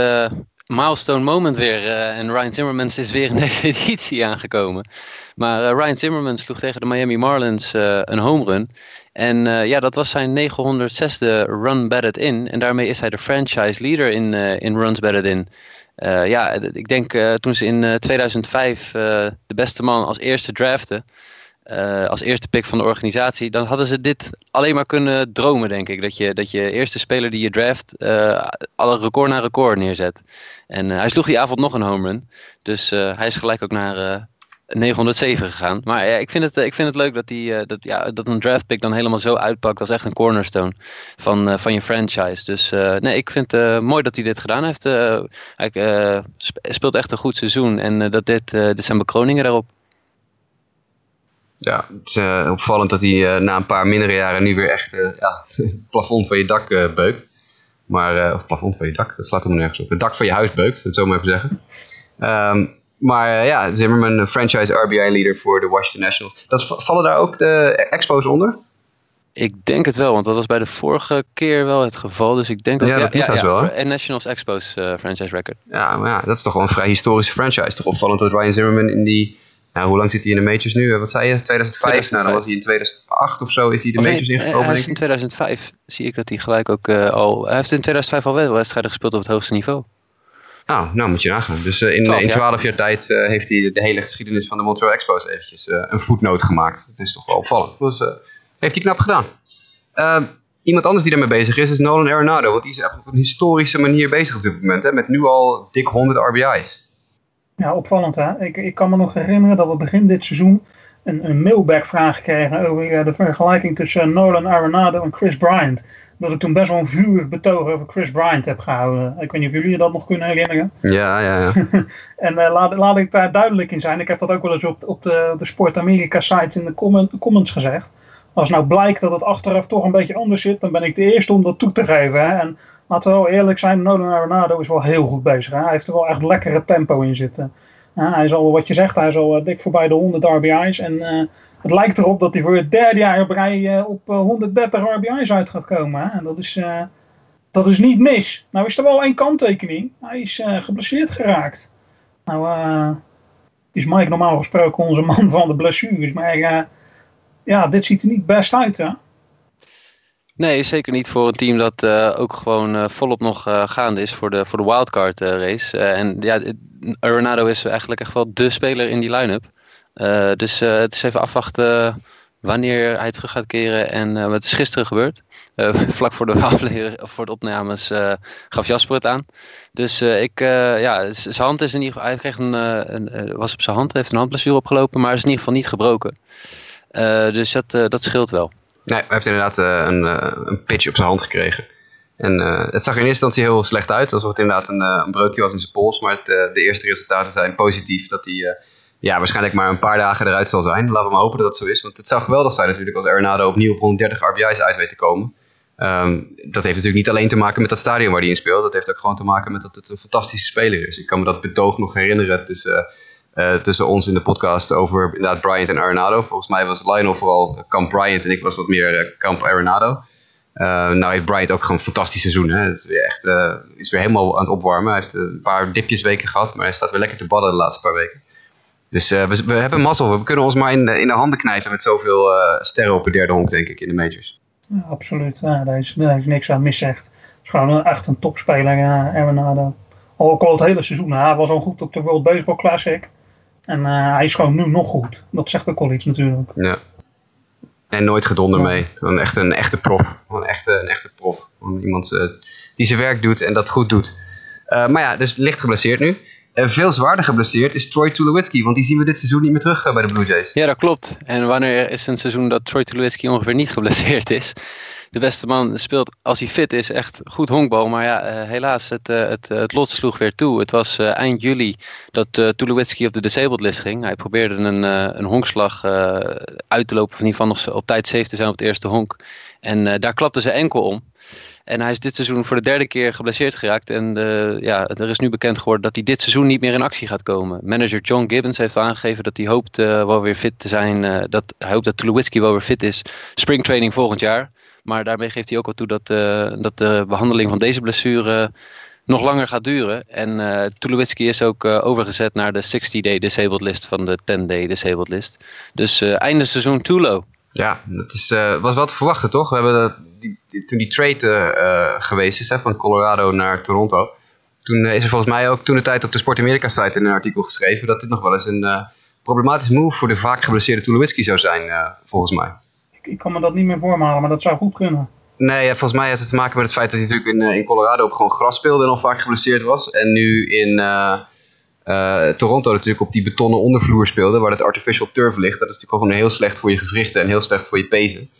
milestone moment weer. en Ryan Zimmerman is weer in deze editie aangekomen. Maar Ryan Zimmerman sloeg tegen de Miami Marlins een home run. En ja, dat was zijn 906e run batted in. En daarmee is hij de franchise leader in, in runs batted in. Uh, ja, ik denk uh, toen ze in uh, 2005 de beste man als eerste draften, als eerste pick van de organisatie, dan hadden ze dit alleen maar kunnen dromen, denk ik. Dat je, dat je eerste speler die je draft alle record na record neerzet. En hij sloeg die avond nog een home run. Dus hij is gelijk ook naar 907 gegaan. Maar ja, ik, vind het, ik vind het leuk dat, die, uh, dat, ja, dat een draft pick dan helemaal zo uitpakt als echt een cornerstone van, uh, van je franchise. Dus uh, nee, ik vind het mooi dat hij dit gedaan heeft. hij speelt echt een goed seizoen en dat dit, dit zijn bekroningen daarop. Ja, het is opvallend dat hij na een paar mindere jaren nu weer echt ja, het plafond van je dak beukt. Maar, of plafond van je dak, dat slaat helemaal nergens op. Het dak van je huis beukt, dat zo maar even zeggen. Ehm, maar ja, Zimmerman, franchise RBI-leader voor de Washington Nationals. Dat, vallen daar ook de Expos onder? Ik denk het wel, want dat was bij de vorige keer wel het geval. Dus ik denk dat... Ja, dat ja, ja, wel. En Nationals Expos uh, franchise record. Ja, maar ja, dat is toch wel een vrij historische franchise. Toch opvallend dat Ryan Zimmerman in die... Nou, hoe lang zit hij in de majors nu? Wat zei je? 2005? Nou, dan was hij in 2008 of zo is hij de majors ingekomen. Hij is in 2005 zie ik dat hij gelijk ook uh, al... Hij heeft in 2005 al wel wedstrijden gespeeld op het hoogste niveau. Nou, nou moet je nagaan. Dus uh, in 12 jaar, 12 jaar tijd uh, heeft hij de hele geschiedenis van de Montreal Expos eventjes uh, een voetnoot gemaakt. Dat is toch wel opvallend. Dus heeft hij knap gedaan. Ehm, iemand anders die daarmee bezig is, is Nolan Arenado. Want die is op een historische manier bezig op dit moment. Hè, met nu al dik 100 RBI's. Ja, opvallend hè. Ik, ik kan me nog herinneren dat we begin dit seizoen een, een mailback-vraag kregen over de vergelijking tussen Nolan Arenado en Chris Bryant. Dat ik toen best wel een vurig betoog over Chris Bryant heb gehouden. Ik weet niet of jullie dat nog kunnen herinneren. Ja, ja, ja. en uh, laat, laat ik daar duidelijk in zijn. Ik heb dat ook wel eens op, op de, de Sport America site in de comment, comments gezegd. Als nou blijkt dat het achteraf toch een beetje anders zit, dan ben ik de eerste om dat toe te geven. Hè? En laten we wel eerlijk zijn, Nolan Arenado is wel heel goed bezig. Hè? Hij heeft er wel echt lekkere tempo in zitten. hij is al, wat je zegt, hij is al uh, dik voorbij de 100 RBI's. En uh, het lijkt erop dat hij voor het derde jaar op rij uh, op 130 RBI's uit gaat komen. En dat is, dat is niet mis. Nou is er wel één kanttekening. Hij is geblesseerd geraakt. Nou is Mike normaal gesproken onze man van de blessures. Maar ja, dit ziet er niet best uit, hè? Nee, zeker niet voor een team dat ook gewoon volop nog gaande is voor de, voor de wildcard race. en ja, Ronaldo is eigenlijk echt wel de speler in die line-up. Dus het is even afwachten wanneer hij terug gaat keren en wat is gisteren gebeurd. vlak voor de, voor de opnames gaf Jasper het aan. Dus ik, ja, zijn hand is in ieder geval, hij kreeg een, een was op zijn hand, heeft een handblessure opgelopen, maar is in ieder geval niet gebroken. Eh, dus dat, eh, dat scheelt wel. Nee, hij heeft inderdaad eh, een, een pitch op zijn hand gekregen. En het zag in eerste instantie heel slecht uit, alsof het inderdaad een, een breukje was in zijn pols. Maar de eerste resultaten zijn positief dat hij ja, waarschijnlijk maar een paar dagen eruit zal zijn. Laten we maar hopen dat dat zo is. Want het zou geweldig zijn natuurlijk als Arenado opnieuw op 130 RBI's uit weet te komen. Um, dat heeft natuurlijk niet alleen te maken met dat stadion waar hij in speelt. Dat heeft ook gewoon te maken met dat het een fantastische speler is. Ik kan me dat betoog nog herinneren tussen uh, tussen ons in de podcast over inderdaad Bryant en Arenado. Volgens mij was Lionel vooral kamp Bryant en ik was wat meer uh, kamp Arenado. Uh, nou heeft Bryant ook gewoon een fantastisch seizoen. Hè? Is weer echt is weer helemaal aan het opwarmen. Hij heeft een paar dipjes weken gehad, maar hij staat weer lekker te badden de laatste paar weken. Dus we, we, hebben mazzel. We kunnen ons maar in de, in de handen knijpen met zoveel sterren op de derde honk, denk ik, in de majors. Ja, absoluut. Ja, daar, is, daar is niks aan mis, echt. Het is gewoon echt een topspeler, Arenado. Al al het hele seizoen. Hij was al goed op de World Baseball Classic. En uh, hij is gewoon nu nog goed. Dat zegt ook wel iets natuurlijk. Ja. En nooit gedonder mee. Een echte, een echte prof. Een echte, een echte prof. iemand die zijn werk doet en dat goed doet. Maar ja, dus licht geblesseerd nu. En veel zwaarder geblesseerd is Troy Tulowitzki. Want die zien we dit seizoen niet meer terug bij de Blue Jays. Ja, dat klopt. En wanneer is een seizoen dat Troy Tulowitzki ongeveer niet geblesseerd is? De beste man speelt, als hij fit is, echt goed honkbal. Maar ja, uh, helaas, het, uh, het, het lot sloeg weer toe. Het was eind juli dat uh, Tulowitzki op de disabled list ging. Hij probeerde een, een honkslag uit te lopen, of in geval nog op tijd safe te zijn op het eerste honk. En daar klapte zijn enkel om. En hij is dit seizoen voor de derde keer geblesseerd geraakt. En ja, er is nu bekend geworden dat hij dit seizoen niet meer in actie gaat komen. Manager John Gibbons heeft aangegeven dat hij hoopt wel weer fit te zijn. dat, hij hoopt dat Tulowitzki wel weer fit is. Springtraining volgend jaar. Maar daarmee geeft hij ook al toe dat, uh, dat de behandeling van deze blessure nog langer gaat duren. En uh, Tulowitzki is ook uh, overgezet naar de 60-day disabled list van de 10-day disabled list. Dus einde seizoen Tulo. Ja, dat is, was wel te verwachten toch? We hebben die, die, toen die trade geweest is hè, van Colorado naar Toronto. Toen is er volgens mij ook toen de tijd op de Sport America site in een artikel geschreven dat dit nog wel eens een problematisch move voor de vaak geblesseerde Tulowitzki zou zijn, volgens mij ik kan me dat niet meer voormalen, maar dat zou goed kunnen. Nee, ja, volgens mij heeft het te maken met het feit dat hij natuurlijk in, eh, in Colorado op gewoon gras speelde en al vaak geblesseerd was. En nu in uh, uh, Toronto natuurlijk op die betonnen ondervloer speelde, waar het artificial turf ligt. Dat is natuurlijk gewoon heel slecht voor je gewrichten en heel slecht voor je pezen.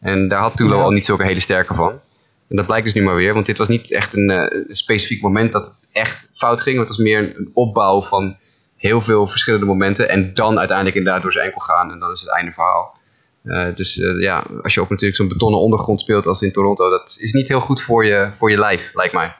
En daar had Tulo al niet zulke hele sterke van. En dat blijkt dus nu maar weer, want dit was niet echt een, uh, specifiek moment dat het echt fout ging. Het was meer een, opbouw van heel veel verschillende momenten en dan uiteindelijk inderdaad door zijn enkel gaan en dat is het einde verhaal. Uh, dus uh, ja, als je op natuurlijk zo'n betonnen ondergrond speelt als in Toronto, dat is niet heel goed voor je, voor je lijf, lijkt mij.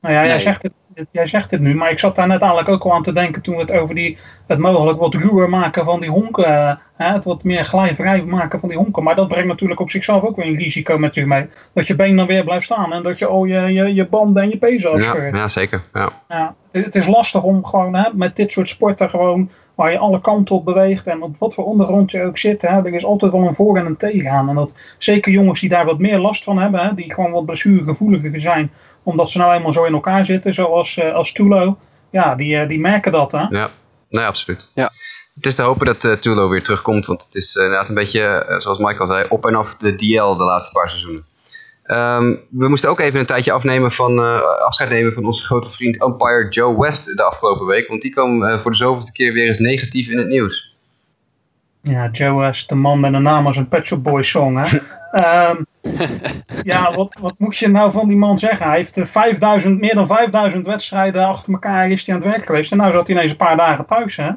Nou ja, jij zegt het, dit- jij zegt het nu, maar ik zat daar net eigenlijk ook al aan te denken toen we het over die, het mogelijk wat ruwer maken van die honken, eh, hè, het wat meer glijvrij maken van die honken. Maar dat brengt natuurlijk op zichzelf ook weer een risico met zich mee. Dat je been dan weer blijft staan en dat je al je, je, je banden en je pezen Ja, afscheurt. ja, zeker. Ja. Ja, het, het is lastig om gewoon hè, met dit soort sporten gewoon waar je alle kanten op beweegt en op wat voor ondergrond je ook zit, hè, er is altijd wel een voor en een tegen aan. En dat zeker jongens die daar wat meer last van hebben, hè, die gewoon wat blessuregevoeliger zijn, omdat ze nou eenmaal zo in elkaar zitten, zoals eh, als Tulo, ja, die, eh, die merken dat. Hè. Ja, nee, absoluut. Ja. Het is te hopen dat eh, Tulo weer terugkomt, want het is eh, inderdaad een beetje, zoals Mike al zei, op en af de DL de laatste paar seizoenen. Ehm, we moesten ook even een tijdje afnemen van, eh, afscheid nemen van onze grote vriend umpire Joe West de afgelopen week, want die kwam eh, voor de zoveelste keer weer eens negatief in het nieuws. Ja, Joe West, de man met een naam als een Pet Shop Boys song. Hè. Ehm, ja, wat, wat moet je nou van die man zeggen? Hij heeft eh, 5000, meer dan 5000 wedstrijden achter elkaar is hij aan het werk geweest. En nou zat hij ineens een paar dagen thuis. Hè?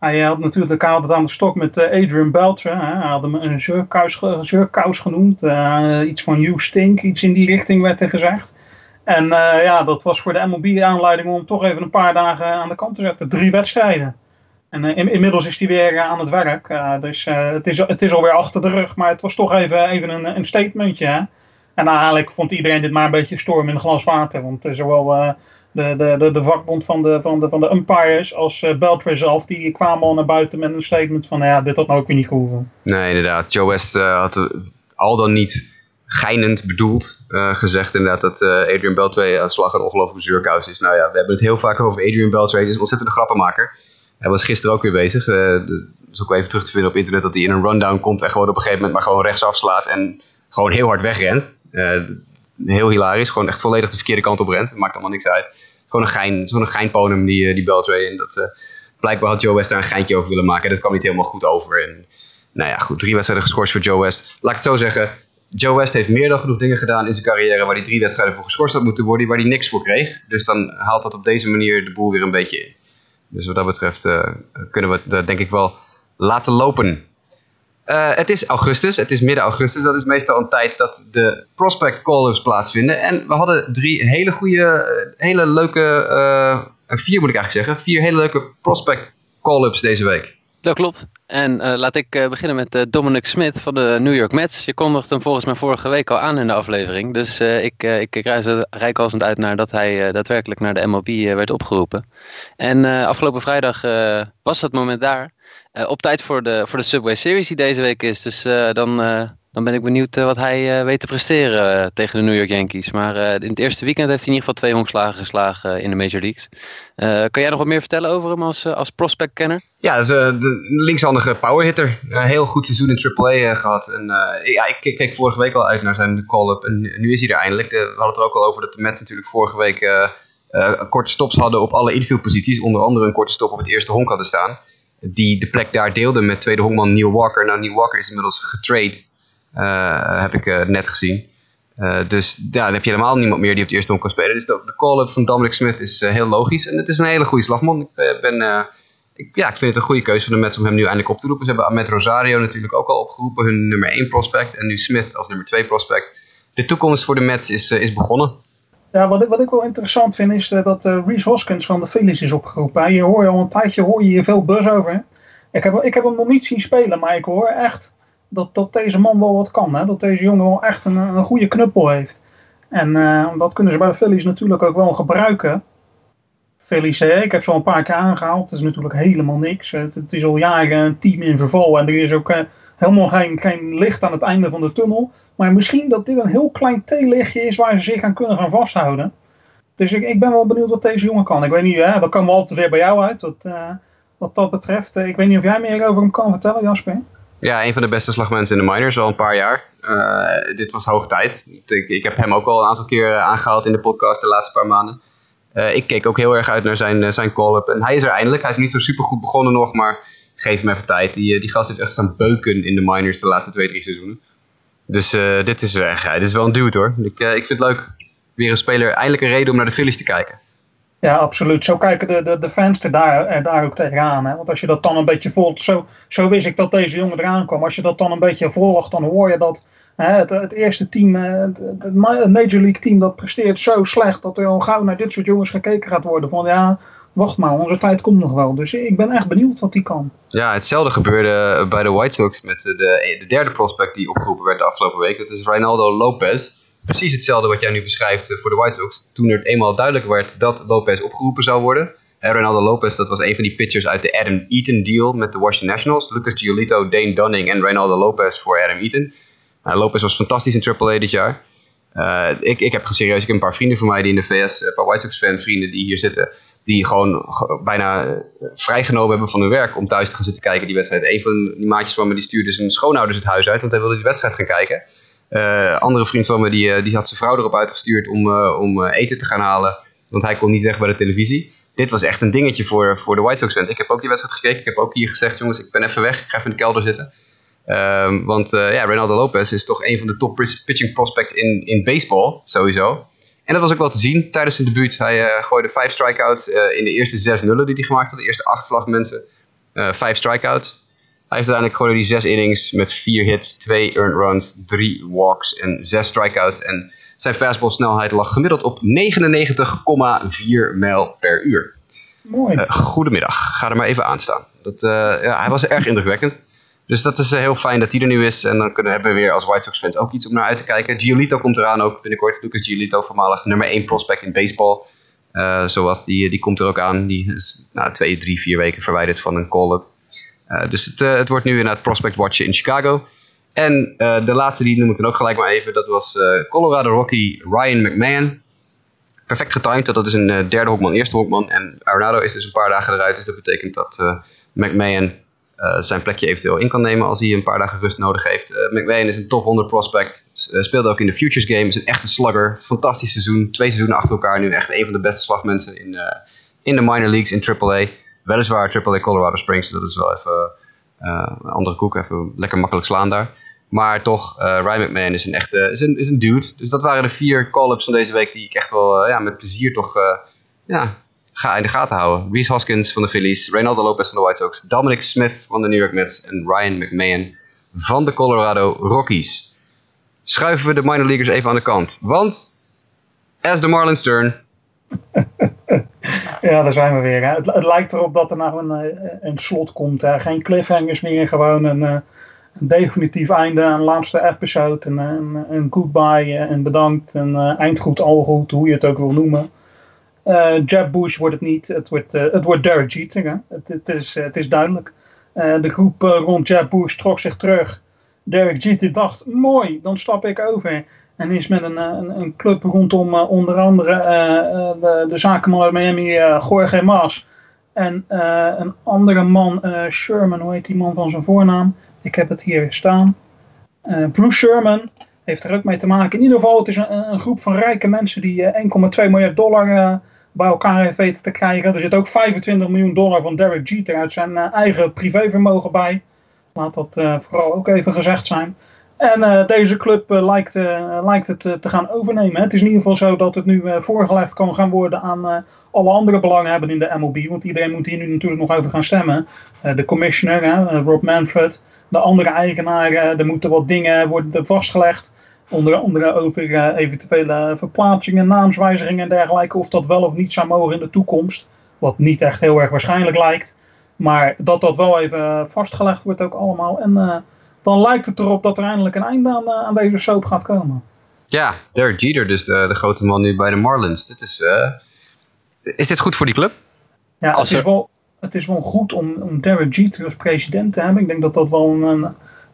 Hij had natuurlijk hij het aan de stok met eh, Adrian Belcher. Hè? Hij had hem een zeurkous, ge- zeurkous genoemd. Eh, iets van You Stink, iets in die richting werd er gezegd. En eh, ja, dat was voor de MLB aanleiding om toch even een paar dagen aan de kant te zetten. Drie wedstrijden. En eh, in- inmiddels is hij weer eh, aan het werk. Eh, dus eh, het, is, het is alweer achter de rug. Maar het was toch even, even een, een statementje. Hè? En eigenlijk vond iedereen dit maar een beetje storm in een glas water. Want eh, zowel eh, de, de, de, vakbond van de, van de, van de umpires als uh, Beltray zelf... die kwamen al naar buiten met een statement van... nou ja, dit had nou ook weer niet gehoeven. Nee, inderdaad. Joe West eh, had eh, al dan niet geinend bedoeld eh, gezegd inderdaad dat eh, Adrian Beltre aan slag een ongelofelijke zuurkous is. Nou ja, we hebben het heel vaak over Adrian Beltre. Hij is een ontzettende grappenmaker. Hij was gisteren ook weer bezig. Eh de, is ook wel even terug te vinden op internet dat hij in een rundown komt en gewoon op een gegeven moment maar gewoon rechtsaf slaat en gewoon heel hard wegrent. Eh, heel hilarisch. Gewoon echt volledig de verkeerde kant op rent. Maakt allemaal niks uit. Gewoon een gein, een geinponum die, eh, die Beltre. En dat, eh, blijkbaar had Joe West daar een geintje over willen maken. En dat kwam niet helemaal goed over. En, nou ja, goed. Drie wedstrijden geschorst voor Joe West. Laat ik het zo zeggen. Joe West heeft meer dan genoeg dingen gedaan in zijn carrière waar hij drie wedstrijden voor geschorst had moeten worden, waar hij niks voor kreeg. Dus dan haalt dat op deze manier de boel weer een beetje in. Dus wat dat betreft uh, kunnen we het denk ik wel laten lopen. Uh, het is augustus, het is midden augustus. Dat is meestal een tijd dat de prospect call-ups plaatsvinden. En we hadden drie hele goede, hele leuke, uh, vier moet ik eigenlijk zeggen, vier hele leuke prospect call-ups deze week. Dat klopt. En laat ik beginnen met Dominic Smith van de New York Mets. Je kondigde hem volgens mij vorige week al aan in de aflevering. Dus ik, ik, reik alsend uit naar dat hij daadwerkelijk naar de MLB werd opgeroepen. En afgelopen vrijdag was dat moment daar. Op tijd voor de, voor de Subway Series die deze week is. Dus dan, dan ben ik benieuwd wat hij weet te presteren tegen de New York Yankees. Maar in het eerste weekend heeft hij in ieder geval twee honkslagen geslagen in de Major Leagues. kan jij nog wat meer vertellen over hem als, als prospect-kenner? Ja, uh, de linkshandige powerhitter. Uh, heel goed seizoen in AAA gehad. En, ja, ik keek vorige week al uit naar zijn call-up. En nu is hij er eindelijk. De, we hadden het er ook al over dat de Mets natuurlijk vorige week korte stops hadden op alle infieldposities. Onder andere een korte stop op het eerste honk hadden staan. Die de plek daar deelde met tweede honkman Neil Walker. Nou, Neil Walker is inmiddels getrade. heb ik net gezien. dus ja, dan heb je helemaal niemand meer die op het eerste honk kan spelen. Dus de, de call-up van Dominic Smith is heel logisch. En het is een hele goede slagman. Ik ben ik, ja, ik vind het een goede keuze van de Mets om hem nu eindelijk op te roepen. Ze hebben Ahmed Rosario natuurlijk ook al opgeroepen, hun nummer 1 prospect. En nu Smith als nummer 2 prospect. De toekomst voor de Mets is, is begonnen. Ja, wat ik, wat ik wel interessant vind is uh, dat uh, Reese Hoskins van de Phillies is opgeroepen. Je hoor je al een tijdje hoor je hier veel buzz over. Ik heb, ik heb hem nog niet zien spelen, maar ik hoor echt dat, dat deze man wel wat kan. Hè? Dat deze jongen wel echt een, een goede knuppel heeft. En dat kunnen ze bij de Phillies natuurlijk ook wel gebruiken. Phillies, ik heb ze al een paar keer aangehaald. Het is natuurlijk helemaal niks. Het, is al jaren een team in verval. En er is ook helemaal geen, geen licht aan het einde van de tunnel. Maar misschien dat dit een heel klein theelichtje is waar ze zich aan kunnen gaan vasthouden. Dus ik, ik ben wel benieuwd wat deze jongen kan. Ik weet niet, hè, dat komen we altijd weer bij jou uit. Wat, uh, wat dat betreft. ik weet niet of jij meer over hem kan vertellen, Jasper. Ja, een van de beste slagmensen in de minors al een paar jaar. Uh, dit was hoog tijd. Ik, ik, heb hem ook al een aantal keer aangehaald in de podcast de laatste paar maanden. Ik keek ook heel erg uit naar zijn, zijn call-up. En hij is er eindelijk. Hij is niet zo super goed begonnen nog, maar geef hem even tijd. Die, die gast heeft echt staan beuken in de minors de laatste twee, drie seizoenen. Dus uh, dit, is, ja, dit is wel een dude hoor. Ik, ik vind het leuk. Weer een speler, eindelijk een reden om naar de Phillies te kijken. Ja, absoluut. Zo kijken de, de, de fans er daar, daar ook tegenaan. Hè? Want als je dat dan een beetje volgt, zo, zo wist ik dat deze jongen eraan kwam. Als je dat dan een beetje volgt, dan hoor je dat hè, het, het eerste team, eh, het, het Major League team, dat presteert zo slecht dat er al gauw naar dit soort jongens gekeken gaat worden. Van ja, wacht maar, onze tijd komt nog wel. Dus ik ben echt benieuwd wat die kan. Ja, hetzelfde gebeurde bij de White Sox met de, de derde prospect die opgeroepen werd de afgelopen week. Dat is Ronaldo Lopez precies hetzelfde wat jij nu beschrijft eh, voor de White Sox. Toen er eenmaal duidelijk werd dat Lopez opgeroepen zou worden. En Lopez, dat was een van die pitchers uit de Adam Eaton deal met de Washington Nationals. Lucas Giolito, Dane Dunning en Ronaldo Lopez voor Adam Eaton. Uh, Lopez was fantastisch in AAA dit jaar. Ik, ik heb serieus, ik heb een paar vrienden van mij die in de VS, een paar White Sox fan vrienden die hier zitten, die gewoon bijna vrijgenomen hebben van hun werk om thuis te gaan zitten kijken die wedstrijd. Een van die maatjes van me die stuurde zijn schoonouders het huis uit, want hij wilde die wedstrijd gaan kijken. Uh, andere vriend van me die, uh, die had zijn vrouw erop uitgestuurd om, uh, om eten te gaan halen. Want hij kon niet weg bij de televisie. Dit was echt een dingetje voor, voor de White Sox fans. Ik heb ook die wedstrijd gekeken. Ik heb ook hier gezegd, jongens, ik ben even weg. Ik ga even in de kelder zitten. Um, want ja, Ronaldo Lopez is toch een van de top pitching prospects in, in baseball, sowieso. En dat was ook wel te zien tijdens zijn debuut. Hij gooide vijf strikeouts in de eerste zes nullen die hij gemaakt had. De eerste acht slagmensen. vijf strikeouts. Hij heeft uiteindelijk gewoon die zes innings met vier hits, twee earned runs, drie walks en zes strikeouts. En zijn fastball snelheid lag gemiddeld op 99,4 mijl per uur. Mooi. Uh, goedemiddag, ga er maar even aan staan. Dat, uh, ja, hij was erg indrukwekkend. Dus dat is uh, heel fijn dat hij er nu is. En dan kunnen, hebben we weer als White Sox fans ook iets om naar uit te kijken. Giolito komt eraan ook binnenkort. Lucas Giolito, voormalig nummer 1 prospect in baseball. zoals die, die komt er ook aan. Die is nou, twee, drie, vier weken verwijderd van een call-up. Uh, dus het, uh, het wordt nu inderdaad Prospect Watchen in Chicago. En uh, de laatste die noem ik dan ook gelijk maar even. Dat was Colorado Rocky Ryan McMahon. Perfect getimed. Dat is een derde hokman, eerste hokman. En Arenado is dus een paar dagen eruit. Dus dat betekent dat McMahon zijn plekje eventueel in kan nemen als hij een paar dagen rust nodig heeft. McMahon is een top 100 prospect. speelde ook in de Futures Game. Is een echte slugger. Fantastisch seizoen. Twee seizoenen achter elkaar nu. Echt een van de beste slagmensen in, in de minor leagues in AAA. Weliswaar AAA Colorado Springs, dat is wel even uh, een andere koek, even lekker makkelijk slaan daar. Maar toch, uh, Ryan McMahon is een echte is een, is een dude. Dus dat waren de vier call-ups van deze week die ik echt wel uh, ja, met plezier toch ja, ga in de gaten houden. Reese Hoskins van de Phillies, Reynaldo Lopez van de White Sox, Dominic Smith van de New York Mets en Ryan McMahon van de Colorado Rockies. Schuiven we de minor leaguers even aan de kant. Want, as the Marlins turn, ja, daar zijn we weer. Hè. Het, lijkt erop dat er nou een, eh, een slot komt. Hè. Geen cliffhangers meer, gewoon een, eh, een definitief einde, een laatste episode, een, een, een goodbye en bedankt, een eindgoed, al goed, hoe je het ook wil noemen. Uh, Jeb Bush wordt het niet, het wordt, uh, het wordt Derek Jeter. Hè. Het, het, is, het is duidelijk. de groep rond Jeb Bush trok zich terug. Derek Jeter dacht, mooi, dan stap ik over. En is met een, eh, een, een club rondom onder andere de, de zakenman uit Miami, Jorge Mas. En een andere man, Sherman, hoe heet die man van zijn voornaam? Ik heb het hier staan. Bruce Sherman heeft er ook mee te maken. In ieder geval, het is een, een groep van rijke mensen die 1,2 miljard dollar bij elkaar heeft weten te krijgen. Er zit ook 25 miljoen dollar van Derek Jeter uit zijn eigen privévermogen bij. Laat dat vooral ook even gezegd zijn. En uh, deze club lijkt, lijkt het te gaan overnemen. Het is in ieder geval zo dat het nu voorgelegd kan gaan worden aan alle andere belanghebbenden in de MLB. Want iedereen moet hier nu natuurlijk nog over gaan stemmen. de commissioner, Rob Manfred, de andere eigenaren. er moeten wat dingen worden vastgelegd. Onder andere over eventuele verplaatsingen, naamswijzigingen en dergelijke. Of dat wel of niet zou mogen in de toekomst. Wat niet echt heel erg waarschijnlijk lijkt. Maar dat dat wel even vastgelegd wordt ook allemaal. En dan lijkt het erop dat er eindelijk een einde aan, eh, aan deze soap gaat komen. Ja, Derek Jeter, dus de, de grote man nu bij de Marlins. Dit is, uh, is dit goed voor die club? Ja, het, is wel, het is wel goed om, om Derek Jeter als president te hebben. Ik denk dat dat wel een,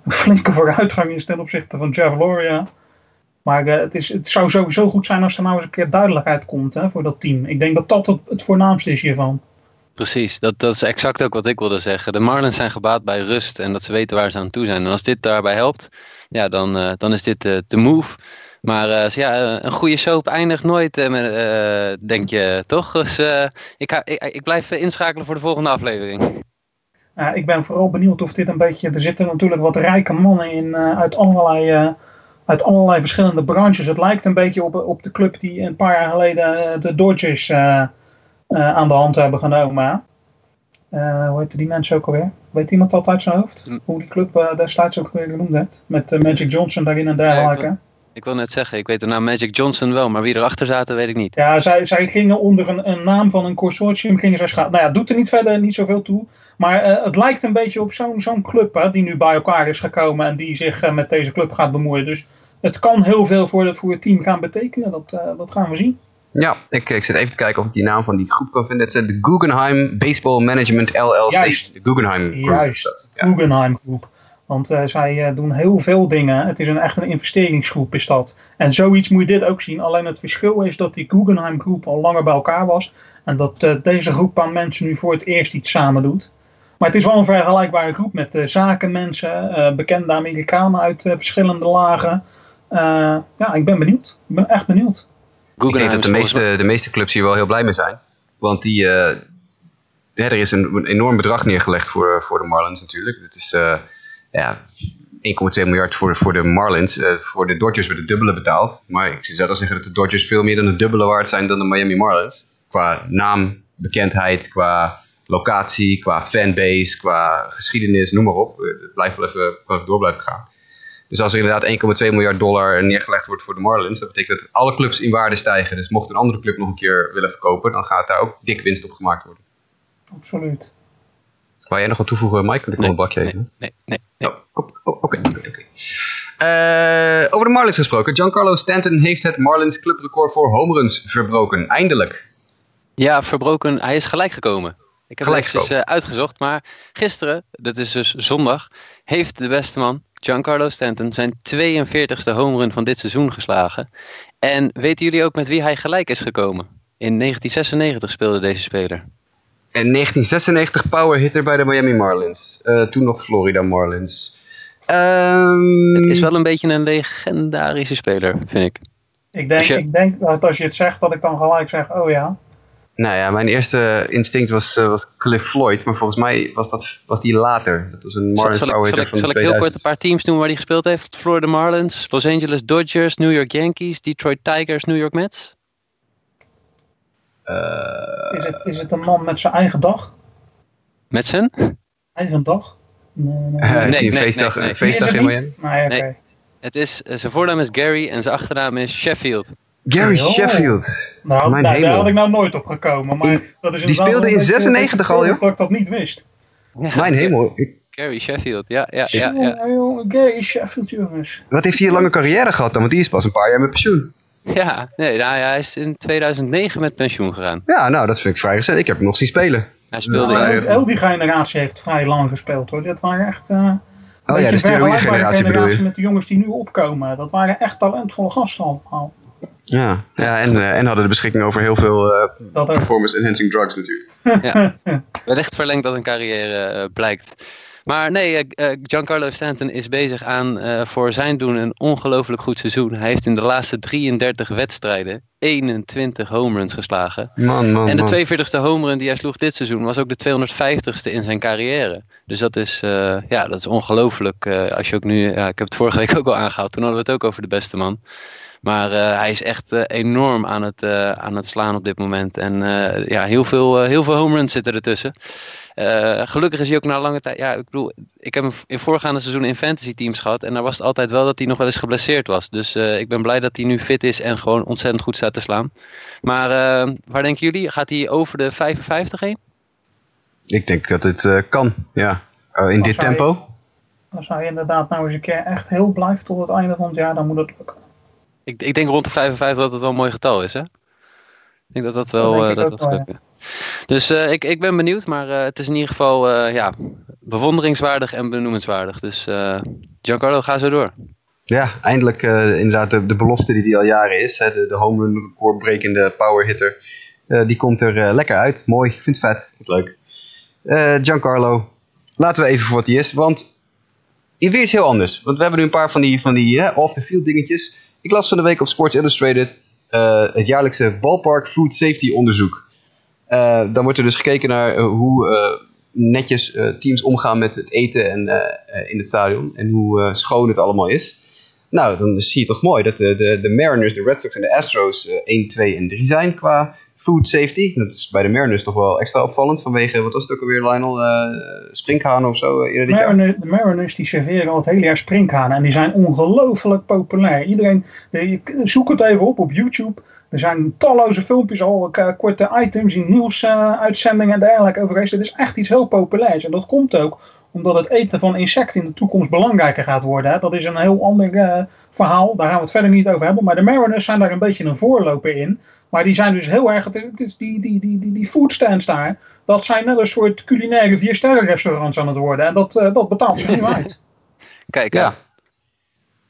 een flinke vooruitgang is ten opzichte van Jeff Loria. Maar uh, het, is, het zou sowieso goed zijn als er nou eens een keer duidelijkheid komt hè, voor dat team. Ik denk dat dat het, het voornaamste is hiervan. Precies, dat, dat is exact ook wat ik wilde zeggen. De Marlins zijn gebaat bij rust en dat ze weten waar ze aan toe zijn. En als dit daarbij helpt, ja, dan, uh, dan is dit uh, de move. Maar uh, ja, een goede soap eindigt nooit, denk je, toch? Dus ik, ga, ik, ik, blijf inschakelen voor de volgende aflevering. ik ben vooral benieuwd of dit een beetje... Er zitten natuurlijk wat rijke mannen in uit allerlei uit allerlei verschillende branches. Het lijkt een beetje op, op de club die een paar jaar geleden de Dodgers eh, aan de hand hebben genomen. Uh, hoe heette die mensen ook alweer? Weet iemand dat uit zijn hoofd? Hm. Hoe die club uh, destijds ook weer genoemd werd? Met uh, Magic Johnson daarin en dergelijke. Ja, ik wil net zeggen, ik weet de naam Magic Johnson wel, maar wie erachter zaten weet ik niet. Ja, zij, zij gingen onder een, een naam van een consortium, gingen zij. Nou ja, doet er niet verder niet zoveel toe. Maar uh, het lijkt een beetje op zo'n zo'n club hè, die nu bij elkaar is gekomen en die zich uh, met deze club gaat bemoeien. Dus het kan heel veel voor het, voor het team gaan betekenen, dat, uh, dat gaan we zien. Ja, ik, ik zit even te kijken of ik die naam van die groep kan vinden. Het is de Guggenheim Baseball Management LLC. Juist. De Guggenheim. Juist, dat. Ja. Guggenheim Groep. Want zij doen heel veel dingen. Het is een, echt een investeringsgroep is dat. En zoiets moet je dit ook zien. Alleen het verschil is dat die Guggenheim Groep al langer bij elkaar was. En dat deze groep aan mensen nu voor het eerst iets samen doet. Maar het is wel een vergelijkbare groep met zakenmensen, bekende Amerikanen uit verschillende lagen. ja, ik ben benieuwd. Ik ben echt benieuwd. ik denk dat de meeste, de meeste clubs hier wel heel blij mee zijn. Want die, ja, er is een, een, enorm bedrag neergelegd voor, voor de Marlins natuurlijk. Het is ja, 1,2 miljard voor, voor de Marlins. Uh, voor de Dodgers werd het dubbele betaald. Maar ik zou zelf zeggen dat de Dodgers veel meer dan het dubbele waard zijn dan de Miami Marlins. Qua naam, bekendheid, qua locatie, qua fanbase, qua geschiedenis, noem maar op. Het blijft wel even, door blijven gaan. Dus als er inderdaad 1,2 miljard dollar neergelegd wordt voor de Marlins, dat betekent dat alle clubs in waarde stijgen. Dus mocht een andere club nog een keer willen verkopen, dan gaat daar ook dik winst op gemaakt worden. Absoluut. Wou jij nog wat toevoegen, Mike? Want ik wil een bakje even. Nee, nee, nee. Oh, Oké, oké. Uh, over de Marlins gesproken. Giancarlo Stanton heeft het Marlins clubrecord voor homeruns verbroken. Eindelijk. Ja, verbroken. Hij is gelijk gekomen. Ik heb Gelijk het eventjes uh, uitgezocht. Maar gisteren, dat is dus zondag, heeft de beste man, Giancarlo Stanton, zijn 42e homerun van dit seizoen geslagen. En weten jullie ook met wie hij gelijk is gekomen? In 1996 speelde deze speler. En 1996 power hitter bij de Miami Marlins. Uh, toen nog Florida Marlins. Um, het is wel een beetje een legendarische speler, vind ik. Ik denk, je... ik denk dat als je het zegt, dat ik dan gelijk zeg, oh ja. Nou ja, mijn eerste instinct was, uh, was Cliff Floyd, maar volgens mij was, dat, was die later. Dat was een Marlins zal, power zal, ik, van zal ik heel kort een paar teams noemen waar hij gespeeld heeft? Florida Marlins, Los Angeles Dodgers, New York Yankees, Detroit Tigers, New York Mets. Uh, is, het, is het een man met zijn eigen dag? Met zijn? Eigen dag? Nee, nee, uh, nee, nee, feestdag, nee, nee. feestdag in Miami? Nee, oké. Okay. Het is, zijn voornaam is Gary en zijn achternaam is Sheffield. Gary oh. Sheffield. Nou, Mijn nou hemel. daar had ik nou nooit op gekomen. Maar dat is Die speelde in 96 al, joh. Dat ik dat niet wist. Ja, Mijn hemel. Ik... Gary Sheffield, ja, ja, ja. ja. Gary Sheffield, jongens. Wat heeft hij een lange carrière gehad dan? Want die is pas een paar jaar met pensioen. Ja, nee, nou, hij is in 2009 met pensioen gegaan. Ja, nou, dat vind ik vrij recent. Ik heb hem nog zien spelen. Hij speelde nou, in... heel, heel die generatie heeft vrij lang gespeeld, hoor. Dat waren echt... Uh, oh ja, de steroïde generatie bedoel je? met de jongens die nu opkomen. Dat waren echt talentvolle gasten allemaal. Ja, ja en, uh, en hadden de beschikking over heel veel uh, performance enhancing drugs natuurlijk. ja, wellicht verlengd dat een carrière uh, blijkt. Maar nee, Giancarlo Stanton is bezig aan voor zijn doen een ongelooflijk goed seizoen. Hij heeft in de laatste 33 wedstrijden 21 home runs geslagen. Man, man, en de man. 42e home run die hij sloeg dit seizoen was ook de 250ste in zijn carrière. Dus dat is, uh, ja, dat is ongelooflijk. Uh, als je ook nu, ja, ik heb het vorige week ook al aangehaald, toen hadden we het ook over de beste man. Maar uh, hij is echt enorm aan het, aan het slaan op dit moment. En ja, heel veel, heel veel home runs zitten ertussen. Uh, gelukkig is hij ook na lange tijd. Ja, ik bedoel, ik heb hem in voorgaande seizoenen in fantasy teams gehad. En daar was het altijd wel dat hij nog wel eens geblesseerd was. Dus uh, ik ben blij dat hij nu fit is en gewoon ontzettend goed staat te slaan. Maar uh, waar denken jullie? Gaat hij over de 55 heen? Ik denk dat het kan, ja. in dit tempo. Als hij inderdaad nou eens een keer echt heel blijft tot het einde van het jaar, dan moet het lukken. Ik, ik denk rond de 55 dat het wel een mooi getal is, hè? Ik denk dat dat wel dat, dat, dat gaat lukken. Dus uh, ik, ik ben benieuwd, maar uh, het is in ieder geval uh, ja, bewonderingswaardig en benoemenswaardig. Dus Giancarlo, ga zo door. Ja, eindelijk inderdaad de, de belofte die hij al jaren is. Hè, de, de home run record brekende power hitter. die komt er lekker uit. Mooi, ik vind het vet. Vind het leuk. Giancarlo, laten we even voor wat hij is. Want hij weer is heel anders. Want we hebben nu een paar van die, van die off-the-field dingetjes. Ik las van de week op Sports Illustrated het jaarlijkse Ballpark Food Safety onderzoek. Uh, dan wordt er dus gekeken naar uh, hoe netjes teams omgaan met het eten en, in het stadion. En hoe schoon het allemaal is. Nou, dan zie je toch mooi dat de, de, de Mariners, de Red Sox en de Astros 1, 2 en 3 zijn qua food safety. Dat is bij de Mariners toch wel extra opvallend vanwege, wat was het ook alweer Lionel, uh, sprinkhanen of zo uh, eerder dit? De Mariners die serveren al het hele jaar sprinkhanen en die zijn ongelooflijk populair. Iedereen, zoek het even op op YouTube. Er zijn talloze filmpjes, al korte items in nieuwsuitzendingen en dergelijke over geweest. Het is echt iets heel populairs en dat komt ook omdat het eten van insecten in de toekomst belangrijker gaat worden. Hè. Dat is een heel ander verhaal, daar gaan we het verder niet over hebben. Maar de Mariners zijn daar een beetje een voorloper in. Maar die zijn dus heel erg, het is die, die, die, die, die foodstands daar, dat zijn net een soort culinaire viersterren restaurants aan het worden. En dat, uh, dat betaalt zich niet uit. Kijk, ja.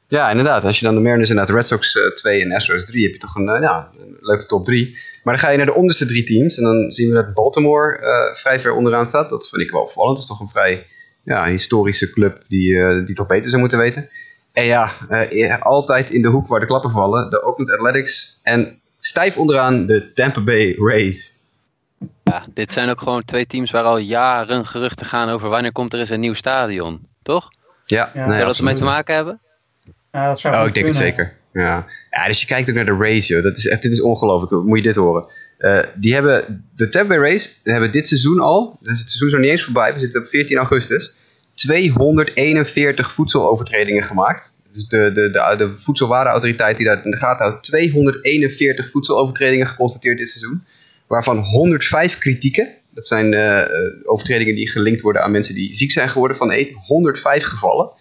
Ja, inderdaad. Als je dan de Mariners inderdaad Red Sox 2 uh, en Astros 3 heb je toch een, uh, ja, een leuke top 3. Maar dan ga je naar de onderste drie teams en dan zien we dat Baltimore vrij ver onderaan staat. Dat vind ik wel opvallend. Dat is toch een vrij ja, historische club die, die toch beter zou moeten weten. En ja, altijd in de hoek waar de klappen vallen, de Oakland Athletics en stijf onderaan de Tampa Bay Rays. Ja, dit zijn ook gewoon twee teams waar al jaren geruchten gaan over wanneer komt er eens een nieuw stadion, toch? Ja. ja zou dat ermee te maken hebben? Ja, dat zou oh, ik denk het zeker. Ja. ja, dus je kijkt ook naar de Rays, joh. Dat is echt, dit is ongelooflijk. Moet je dit horen. Uh, die hebben, de Tampa Bay Rays hebben dit seizoen al, dus het seizoen is nog niet eens voorbij, we zitten op 14 augustus, 241 voedselovertredingen gemaakt. Dus de, de, de, de die daar in de gaten houdt, 241 voedselovertredingen geconstateerd dit seizoen. Waarvan 105 kritieken. Dat zijn uh, overtredingen die gelinkt worden aan mensen die ziek zijn geworden van eten. 105 gevallen.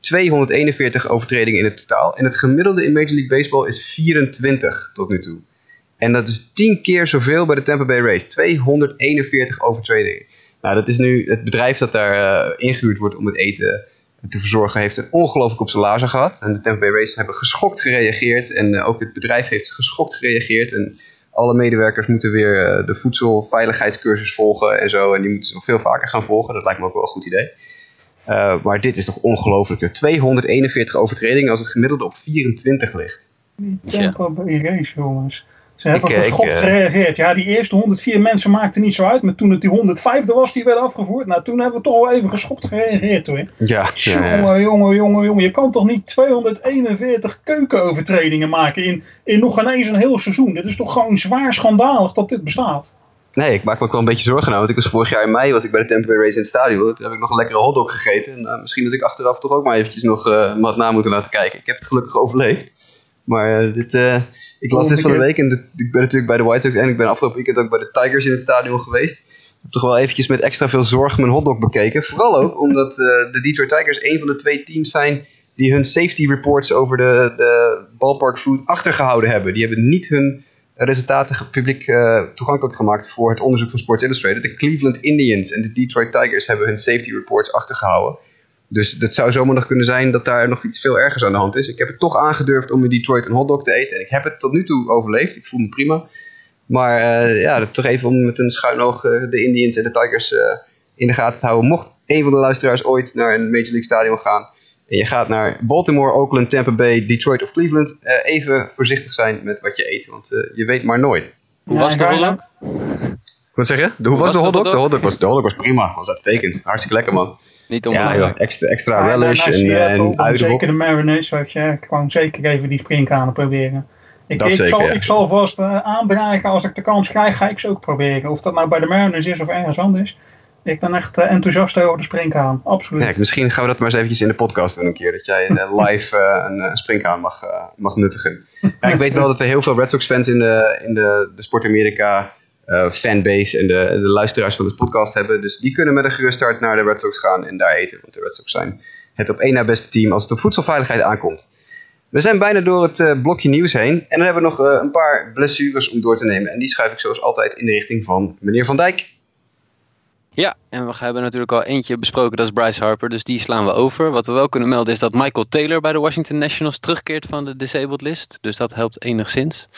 241 overtredingen in het totaal. En het gemiddelde in Major League Baseball is 24 tot nu toe. En dat is 10 keer zoveel bij de Tampa Bay Rays. 241 overtredingen. Nou, dat is nu het bedrijf dat daar uh, ingehuurd wordt om het eten te verzorgen heeft een ongelooflijk op zijn lazen gehad. En de Tampa Bay hebben geschokt gereageerd. En uh, ook het bedrijf heeft geschokt gereageerd. En alle medewerkers moeten weer uh, de voedselveiligheidscursus volgen en zo. En die moeten ze nog veel vaker gaan volgen. Dat lijkt me ook wel een goed idee. Maar dit is toch ongelooflijk. 241 overtredingen als het gemiddelde op 24 ligt. Tampa Bay Rays, jongens. Ze hebben ik, geschokt ik, uh, gereageerd. Ja, die eerste 104 mensen maakten niet zo uit. Maar toen het die 105e was, die werd afgevoerd. Nou, toen hebben we toch wel even geschokt gereageerd hoor. Ja, jongen, jongen, jongen, jongen. Je kan toch niet 241 keukenovertredingen maken in, in nog ineens een heel seizoen. Dit is toch gewoon zwaar schandalig dat dit bestaat. Nee, ik maak me ook wel een beetje zorgen nou. Want ik was vorig jaar in mei was ik bij de Tampa Bay Race in het stadion. Toen heb ik nog een lekkere hotdog gegeten. En uh, misschien dat ik achteraf toch ook maar eventjes nog uh, wat na moeten laten kijken. Ik heb het gelukkig overleefd. Maar dit ik las dit van de week en de, ik ben natuurlijk bij de White Sox en ik ben afgelopen weekend ook bij de Tigers in het stadion geweest. Ik heb toch wel eventjes met extra veel zorg mijn hotdog bekeken. Vooral ook omdat uh, de Detroit Tigers een van de twee teams zijn die hun safety reports over de, de ballpark food achtergehouden hebben. Die hebben niet hun resultaten publiek uh, toegankelijk gemaakt voor het onderzoek van Sports Illustrated. De Cleveland Indians en de Detroit Tigers hebben hun safety reports achtergehouden. Dus het zou zomaar nog kunnen zijn dat daar nog iets veel ergers aan de hand is. Ik heb het toch aangedurfd om in Detroit een hotdog te eten. En ik heb het tot nu toe overleefd. Ik voel me prima. Maar uh, ja, toch even om met een schuin oog uh, de Indians en de Tigers uh, in de gaten te houden. Mocht een van de luisteraars ooit naar een Major League stadion gaan. En je gaat naar Baltimore, Oakland, Tampa Bay, Detroit of Cleveland. even voorzichtig zijn met wat je eet. Want je weet maar nooit. Hoe was de hotdog? Wat zeg je? De, hoe, hoe was, was de hotdog? De hotdog was, de hotdog was prima. was uitstekend. Hartstikke lekker man. Niet ja, extra, extra ja, relish en, en, en Zeker de marinades, weet je. Gewoon zeker even die springkanen proberen. Ik, dat ik, zeker, zal, ja. ik zal vast uh, aandragen, als ik de kans krijg, ga ik ze ook proberen. Of dat nou bij de marinades is of ergens anders. Ik ben echt uh, enthousiast over de springkaan, absoluut. Ja, misschien gaan we dat maar eens eventjes in de podcast doen een keer. Dat jij uh, live een, een springkaan mag, mag nuttigen. ja, ik weet wel dat we heel veel Red Sox fans in de, in de, de Sport Amerika uh, fanbase en de, de, luisteraars van de podcast hebben. Dus die kunnen met een gerust hart naar de Red Sox gaan en daar eten. Want de Red Sox zijn het op één na beste team als het op voedselveiligheid aankomt. We zijn bijna door het uh, blokje nieuws heen. En dan hebben we nog uh, een paar blessures om door te nemen. En die schuif ik zoals altijd in de richting van meneer Van Dijk. Ja, en we hebben natuurlijk al eentje besproken, dat is Bryce Harper, dus die slaan we over. Wat we wel kunnen melden is dat Michael Taylor bij de Washington Nationals terugkeert van de disabled list. Dus dat helpt enigszins.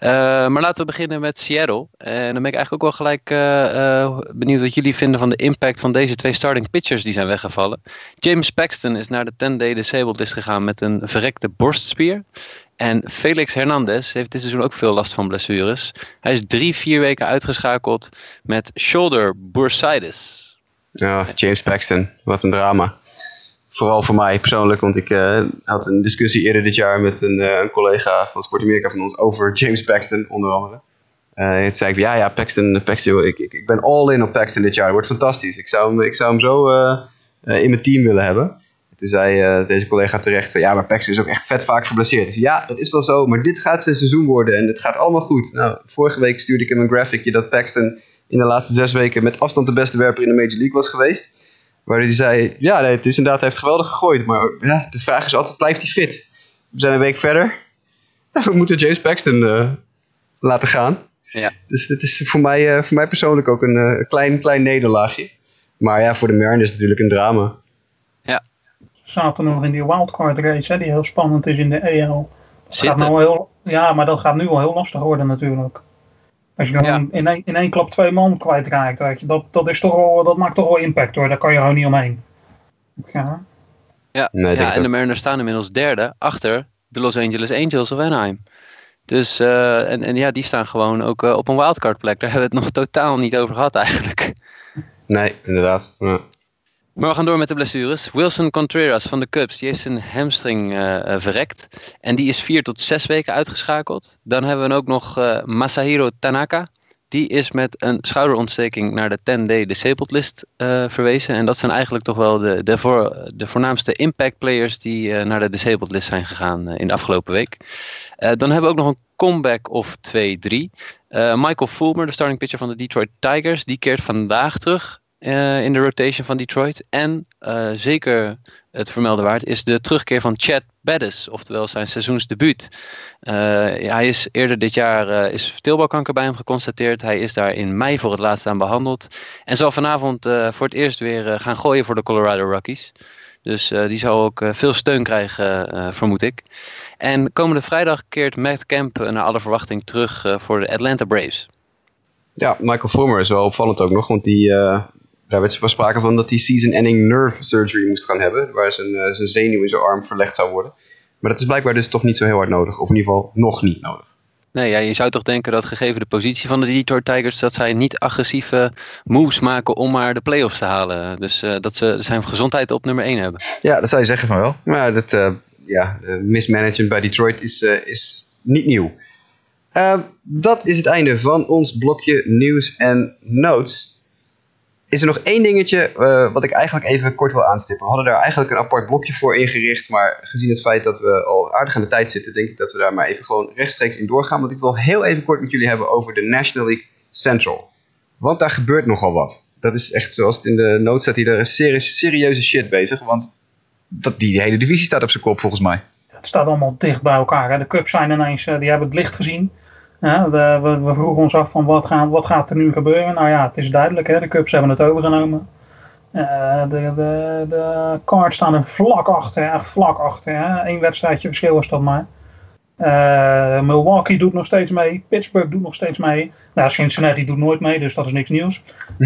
Uh, maar laten we beginnen met Seattle. En dan ben ik eigenlijk ook wel gelijk uh, benieuwd wat jullie vinden van de impact van deze twee starting pitchers die zijn weggevallen. James Paxton is naar de 10-day disabled list gegaan met een verrekte borstspier. En Felix Hernandez heeft dit seizoen ook veel last van blessures. Hij is drie, vier weken uitgeschakeld met shoulder bursitis. Ja, James Paxton, wat een drama. Vooral voor mij persoonlijk, want ik uh, had een discussie eerder dit jaar met een, uh, een collega van Sport Amerika van ons over James Paxton, onder andere. Uh, toen zei ik, ja, ja, Paxton, Paxton ik, ik, ik ben all in op Paxton dit jaar. Het wordt fantastisch. Ik zou hem, ik zou hem zo in mijn team willen hebben. Toen zei deze collega terecht, ja, maar Paxton is ook echt vet vaak geblesseerd. Dus ja, dat is wel zo, maar dit gaat zijn seizoen worden en het gaat allemaal goed. Nou, vorige week stuurde ik hem een graphicje dat Paxton in de laatste zes weken met afstand de beste werper in de Major League was geweest. Waar hij zei, ja, nee, het is inderdaad, hij heeft geweldig gegooid. Maar ja, de vraag is altijd, blijft hij fit? We zijn een week verder. We moeten James Paxton uh, laten gaan. Ja. Dus dit is voor mij, uh, voor mij persoonlijk ook een klein, klein nederlaagje. Maar ja, voor de Mariners is het natuurlijk een drama. Ja. Zaten nog in die wildcard race, hè, die heel spannend is in de EL. Dat Zitten. gaat nou heel, ja, maar dat gaat nu wel heel lastig worden natuurlijk. Als je gewoon in, één, in één klap twee man kwijtraakt, weet je, dat, dat, is toch wel, dat maakt toch wel impact hoor. Daar kan je gewoon niet omheen. Ja. Ja, Nee, ja en de Mariners staan inmiddels derde achter de Los Angeles Angels of Anaheim. Dus, eh, en, en ja, die staan gewoon ook eh, op een wildcard plek. Daar hebben we het nog totaal niet over gehad eigenlijk. Nee, inderdaad. Ja. Maar we gaan door met de blessures. Wilson Contreras van de Cubs, die heeft zijn hamstring eh, eh, verrekt. En die is vier tot zes weken uitgeschakeld. Dan hebben we ook nog eh, Masahiro Tanaka. Die is met een schouderontsteking naar de 10-day disabled list verwezen. En dat zijn eigenlijk toch wel de, de, voor, de voornaamste impact players die naar de disabled list zijn gegaan in de afgelopen week. Dan hebben we ook nog een comeback of 2-3. Eh, Michael Fulmer, de starting pitcher van de Detroit Tigers, die keert vandaag terug in de rotation van Detroit. En eh, zeker het vermelden waard is de terugkeer van Chad Bettis, oftewel zijn seizoensdebuut. Eh, hij is eerder dit jaar eh, is teelbalkanker bij hem geconstateerd. Hij is daar in mei voor het laatst aan behandeld. En zal vanavond eh, voor het eerst weer eh, gaan gooien voor de Colorado Rockies. Dus eh, die zal ook eh, veel steun krijgen, eh, vermoed ik. En komende vrijdag keert Matt Kemp eh, naar alle verwachting terug eh, voor de Atlanta Braves. Ja, Michael Fulmer is wel opvallend ook nog, want die, eh, daar werd van sprake van dat hij season-ending nerve surgery moest gaan hebben, waar zijn, eh, zijn zenuw in zijn arm verlegd zou worden. Maar dat is blijkbaar dus toch niet zo heel hard nodig, of in ieder geval nog niet nodig. Nee, ja, je zou toch denken dat gegeven de positie van de Detroit Tigers, dat zij niet agressieve moves maken om maar de playoffs te halen. Dus eh, dat ze zijn gezondheid op nummer 1 hebben. Ja, dat zou je zeggen van wel. Maar dat eh, ja, mismanagement bij Detroit is, is niet nieuw. Eh, dat is het einde van ons blokje nieuws en notes. Is er nog één dingetje eh, wat ik eigenlijk even kort wil aanstippen. We hadden daar eigenlijk een apart blokje voor ingericht. Maar gezien het feit dat we al aardig aan de tijd zitten, denk ik dat we daar maar even gewoon rechtstreeks in doorgaan. Want ik wil heel even kort met jullie hebben over de National League Central. Want daar gebeurt nogal wat. Dat is echt zoals het in de notes staat hier, daar is serie- serieuze shit bezig. Want dat, die hele divisie staat op zijn kop volgens mij. Het staat allemaal dicht bij elkaar. De Cubs zijn ineens, eh, die hebben het licht gezien. Ja, we, we, we vroegen ons af van wat, gaan, wat gaat er nu gebeuren. Nou ja, het is duidelijk. Hè. De Cubs hebben het overgenomen. Eh, de, de, de Cards staan er vlak achter. Echt vlak achter. Hè. Eén wedstrijdje verschil is dat maar. Eh, Milwaukee doet nog steeds mee. Pittsburgh doet nog steeds mee. Nou, Cincinnati doet nooit mee, dus dat is niks nieuws.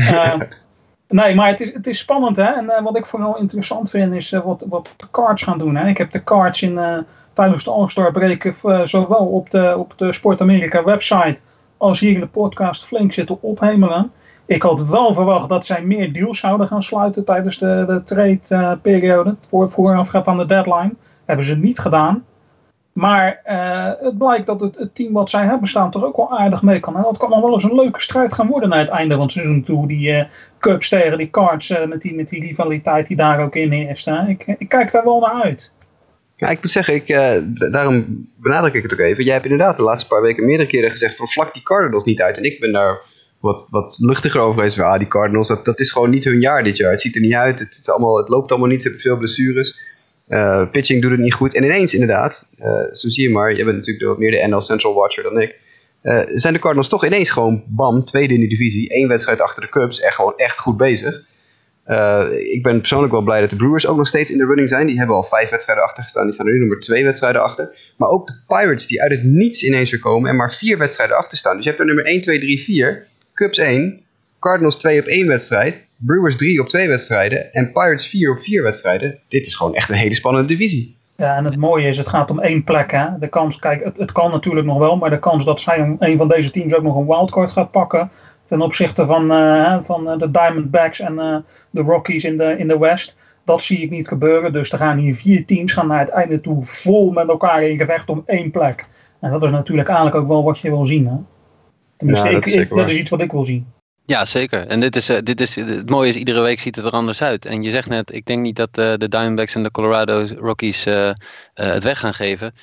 Eh, nee, maar het is, het is spannend. Hè? En wat ik vooral interessant vind is wat, wat de Cards gaan doen. Hè? Ik heb de Cards in, tijdens de All-Star break eh, zowel op de, op de Sport America website als hier in de podcast flink zitten ophemelen. Ik had wel verwacht dat zij meer deals zouden gaan sluiten tijdens de, de trade-periode. voor, voorafgaand aan de deadline. Hebben ze niet gedaan. Maar eh, het blijkt dat het, het team wat zij hebben staan toch ook wel aardig mee kan. En dat kan nog wel eens een leuke strijd gaan worden naar het einde van het seizoen toe. Die eh, Cubs tegen die Cards eh, met, die, met die rivaliteit die daar ook in hè. Ik, ik kijk daar wel naar uit. Ja, ik moet zeggen, ik, eh, daarom benadruk ik het ook even. Jij hebt inderdaad de laatste paar weken meerdere keren gezegd van vlak die Cardinals niet uit. En ik ben daar wat, wat luchtiger over geweest. Van, ah, die Cardinals, dat, dat is gewoon niet hun jaar dit jaar. Het ziet er niet uit, het, allemaal, het loopt allemaal niet, ze hebben veel blessures. Eh, pitching doet het niet goed. En ineens inderdaad, eh, zo zie je maar, jij bent natuurlijk wat meer de NL Central Watcher dan ik. zijn de Cardinals toch ineens gewoon, bam, tweede in de divisie. één wedstrijd achter de Cubs, echt gewoon echt goed bezig. Eh, ik ben persoonlijk wel blij dat de Brewers ook nog steeds in de running zijn. Die hebben al vijf wedstrijden achter gestaan. Die staan er nu nummer twee wedstrijden achter. Maar ook de Pirates die uit het niets ineens weer komen en maar vier wedstrijden achter staan. Dus je hebt er nummer 1, 2, 3, 4. Cubs 1. Cardinals 2 op één wedstrijd. Brewers 3 op twee wedstrijden. En Pirates 4 op vier wedstrijden. Dit is gewoon echt een hele spannende divisie. Ja, en het mooie is, het gaat om één plek. Hè? De kans, kijk, het, kan natuurlijk nog wel, maar de kans dat zij een, van deze teams ook nog een wildcard gaat pakken. ten opzichte van, eh, van eh, de Diamondbacks en de Rockies in de, in de West. Dat zie ik niet gebeuren. Dus er gaan hier vier teams gaan naar het einde toe vol met elkaar in gevecht om één plek. En dat is natuurlijk eigenlijk ook wel wat je wil zien. Hè? Tenminste, Ja, dat ik, is ik- zeker dat waar. is iets wat ik wil zien. Ja, zeker. En dit is, eh, dit is, het mooie is, iedere week ziet het er anders uit. En je zegt net, ik denk niet dat eh, de Diamondbacks en de Colorado Rockies eh, eh, het weg gaan geven.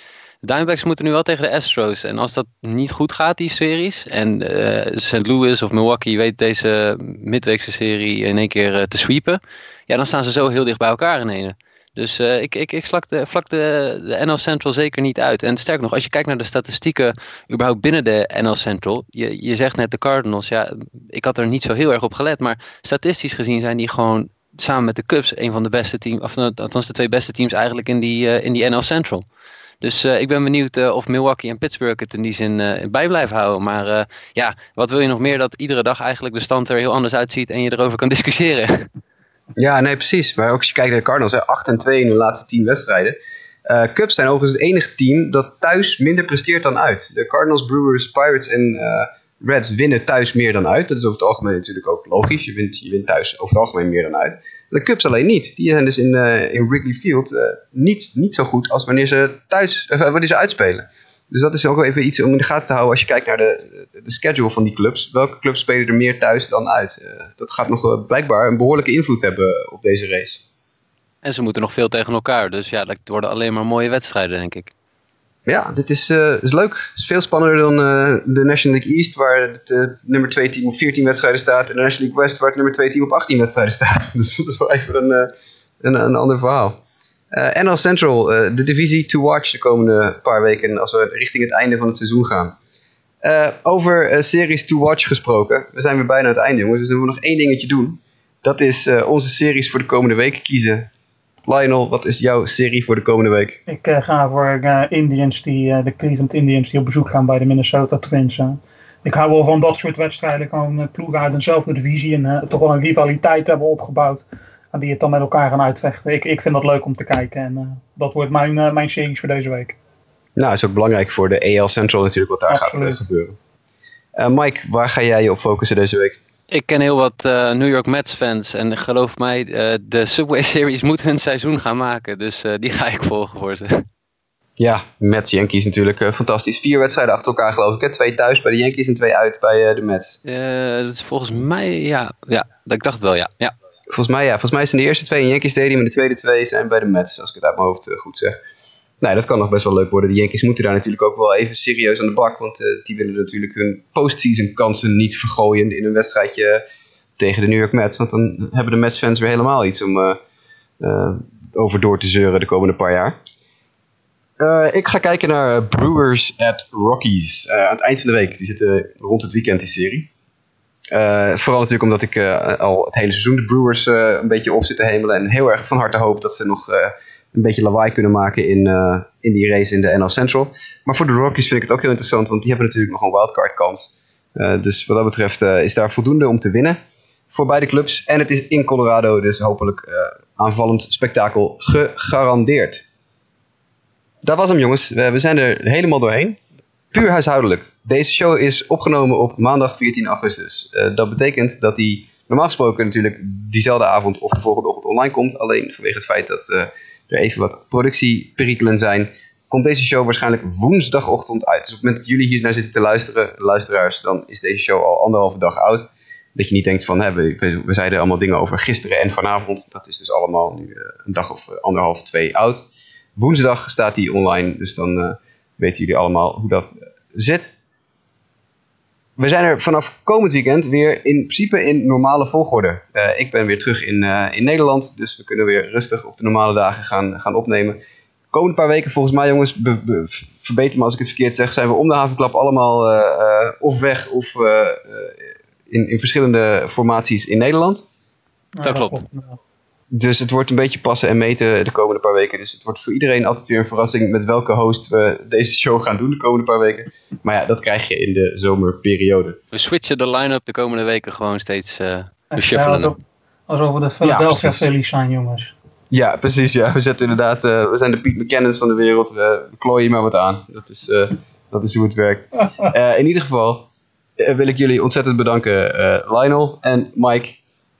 Diamondbacks moeten nu wel tegen de Astros. En als dat niet goed gaat, die series, en eh St. Louis of Milwaukee weet deze midweekse serie in één keer eh, te sweepen, ja, dan staan ze zo heel dicht bij elkaar in ene. Dus eh, ik, ik, ik slak de, vlak de, de NL Central zeker niet uit. En sterker nog, als je kijkt naar de statistieken überhaupt binnen de NL Central. Je, je zegt net de Cardinals, ja, ik had er niet zo heel erg op gelet. Maar statistisch gezien zijn die gewoon samen met de Cubs een van de beste teams. Of althans de twee beste teams eigenlijk in die, in die NL Central. Dus eh, ik ben benieuwd eh, of Milwaukee en Pittsburgh het in die zin eh, bij blijven houden. Maar ja, wat wil je nog meer dat iedere dag eigenlijk de stand er heel anders uitziet en je erover kan discussiëren. Ja, nee, precies. Maar ook als je kijkt naar de Cardinals, hè, 8 en 2 in de laatste 10 wedstrijden. Eh Cubs zijn overigens het enige team dat thuis minder presteert dan uit. De Cardinals, Brewers, Pirates en Reds winnen thuis meer dan uit. Dat is over het algemeen natuurlijk ook logisch. Je wint, je wint thuis over het algemeen meer dan uit. De Cubs alleen niet. Die zijn dus in, eh, in Wrigley Field eh, niet, niet zo goed als wanneer ze thuis, eh, wanneer ze uitspelen. Dus dat is ook wel even iets om in de gaten te houden als je kijkt naar de, de schedule van die clubs. Welke clubs spelen er meer thuis dan uit? Dat gaat nog blijkbaar een behoorlijke invloed hebben op deze race. En ze moeten nog veel tegen elkaar. Dus ja, dat worden alleen maar mooie wedstrijden, denk ik. Ja, dit is, eh, is leuk. Het is veel spannender dan eh, de National League East, waar het eh, nummer 2 team op 14 wedstrijden staat. En de National League West, waar het nummer 2 team op 18 wedstrijden staat. Dus dat is wel even een, een, een ander verhaal. Eh NL Central, de divisie to watch de komende paar weken als we richting het einde van het seizoen gaan. Over series to watch gesproken. We zijn weer bijna aan het einde, jongens. Dus we moeten nog één dingetje doen. Dat is onze series voor de komende week kiezen. Lionel, wat is jouw serie voor de komende week? Ik eh, ga voor eh, Indians die, eh, de Cleveland Indians die op bezoek gaan bij de Minnesota Twins. ik hou wel van dat soort wedstrijden. Gewoon ploegen uit dezelfde divisie en toch wel een rivaliteit hebben opgebouwd. En die het dan met elkaar gaan uitvechten. Ik, ik vind dat leuk om te kijken. En dat wordt mijn, mijn series voor deze week. Nou, is ook belangrijk voor de AL Central natuurlijk wat daar gaat Absoluut. gebeuren. Mike, waar ga jij je op focussen deze week? Ik ken heel wat eh, New York Mets fans en geloof mij, eh, de Subway Series moet hun seizoen gaan maken. Dus eh, die ga ik volgen voor ze. Ja, Mets Yankees natuurlijk fantastisch. Vier wedstrijden achter elkaar geloof ik. Hè? Twee thuis bij de Yankees en twee uit bij de Mets. Dat is volgens mij, ja, ja, ik dacht wel, ja. ja. Volgens mij, ja, volgens mij zijn de eerste twee in Yankee Stadium en de tweede twee zijn bij de Mets, als ik het uit mijn hoofd goed zeg. Nee, dat kan nog best wel leuk worden. De Yankees moeten daar natuurlijk ook wel even serieus aan de bak, want eh, die willen natuurlijk hun postseason kansen niet vergooien in een wedstrijdje tegen de New York Mets. Want dan hebben de Mets fans weer helemaal iets om eh, eh, over door te zeuren de komende paar jaar. Eh, ik ga kijken naar eh, Brewers at Rockies eh, aan het eind van de week. Die zitten rond het weekend, die serie. Eh, vooral natuurlijk omdat ik eh, al het hele seizoen de Brewers eh, een beetje op zit te hemelen. En heel erg van harte hoop dat ze nog eh, een beetje lawaai kunnen maken in, eh, in die race in de NL Central. Maar voor de Rockies vind ik het ook heel interessant, want die hebben natuurlijk nog een wildcard kans. Eh, dus wat dat betreft eh, is daar voldoende om te winnen voor beide clubs. En het is in Colorado, dus hopelijk aanvallend spektakel gegarandeerd. Dat was hem jongens, we, we zijn er helemaal doorheen. Puur huishoudelijk. Deze show is opgenomen op maandag 14 augustus. Dat betekent dat die normaal gesproken natuurlijk diezelfde avond of de volgende ochtend online komt. Alleen vanwege het feit dat er even wat productieperikelen zijn, komt deze show waarschijnlijk woensdagochtend uit. Dus op het moment dat jullie hier naar zitten te luisteren, luisteraars, dan is deze show al anderhalve dag oud. Dat je niet denkt van, hè, we, we zeiden allemaal dingen over gisteren en vanavond. Dat is dus allemaal nu eh, een dag of eh, anderhalf, twee oud. Woensdag staat die online, dus dan eh, weten jullie allemaal hoe dat zit. We zijn er vanaf komend weekend weer in principe in normale volgorde. Eh, ik ben weer terug in, eh, in Nederland, dus we kunnen weer rustig op de normale dagen gaan, gaan opnemen. Komende paar weken, volgens mij jongens, be- be- verbeter me als ik het verkeerd zeg, zijn we om de havenklap allemaal eh, eh, of weg of eh, eh, in, in verschillende formaties in Nederland. Nou, klopt. Dus het wordt een beetje passen en meten de komende paar weken. Dus het wordt voor iedereen altijd weer een verrassing met welke host we deze show gaan doen de komende paar weken. Maar ja, dat krijg je in de zomerperiode. We switchen de line-up de komende weken gewoon steeds eh Ja, reshuffelen. alsof, alsof we de Philadelphia. Phillies zijn, jongens. Ja, precies. Ja. We zetten inderdaad, eh, we zijn de Pete McKinnons van de wereld. We, we klooien maar wat aan. Dat is, eh, dat is hoe het werkt. Eh, in ieder geval wil ik jullie ontzettend bedanken, eh, Lionel en Mike.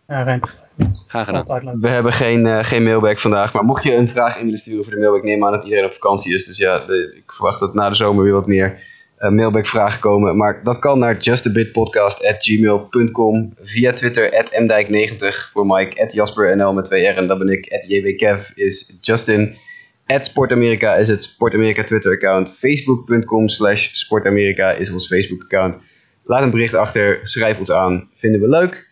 Ja, Rent. Graag gedaan. We hebben geen, eh, geen mailback vandaag, maar mocht je een vraag in willen sturen voor de mailback, neem aan dat iedereen op vakantie is. Dus ja, de- ik verwacht dat na de zomer weer wat meer uh, mailbackvragen komen. Maar dat kan naar justabitpodcast.gmail.com. Via Twitter, mdijk90 voor Mike, JasperNL met 2 R en dat ben ik. JWKev is Justin. Sportamerika is het Sportamerika Twitter account. Facebook.com slash Sportamerika is ons Facebook account. Laat een bericht achter, schrijf ons aan. Vinden we leuk.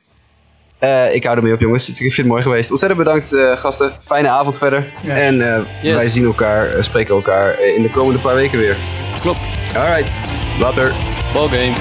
Uh, ik hou ermee op jongens. Ik vind het mooi geweest. Ontzettend bedankt uh, gasten. Fijne avond verder. En uh, yes. wij zien elkaar, spreken elkaar in de komende paar weken weer. Klopt. Alright. Later. Ballgame.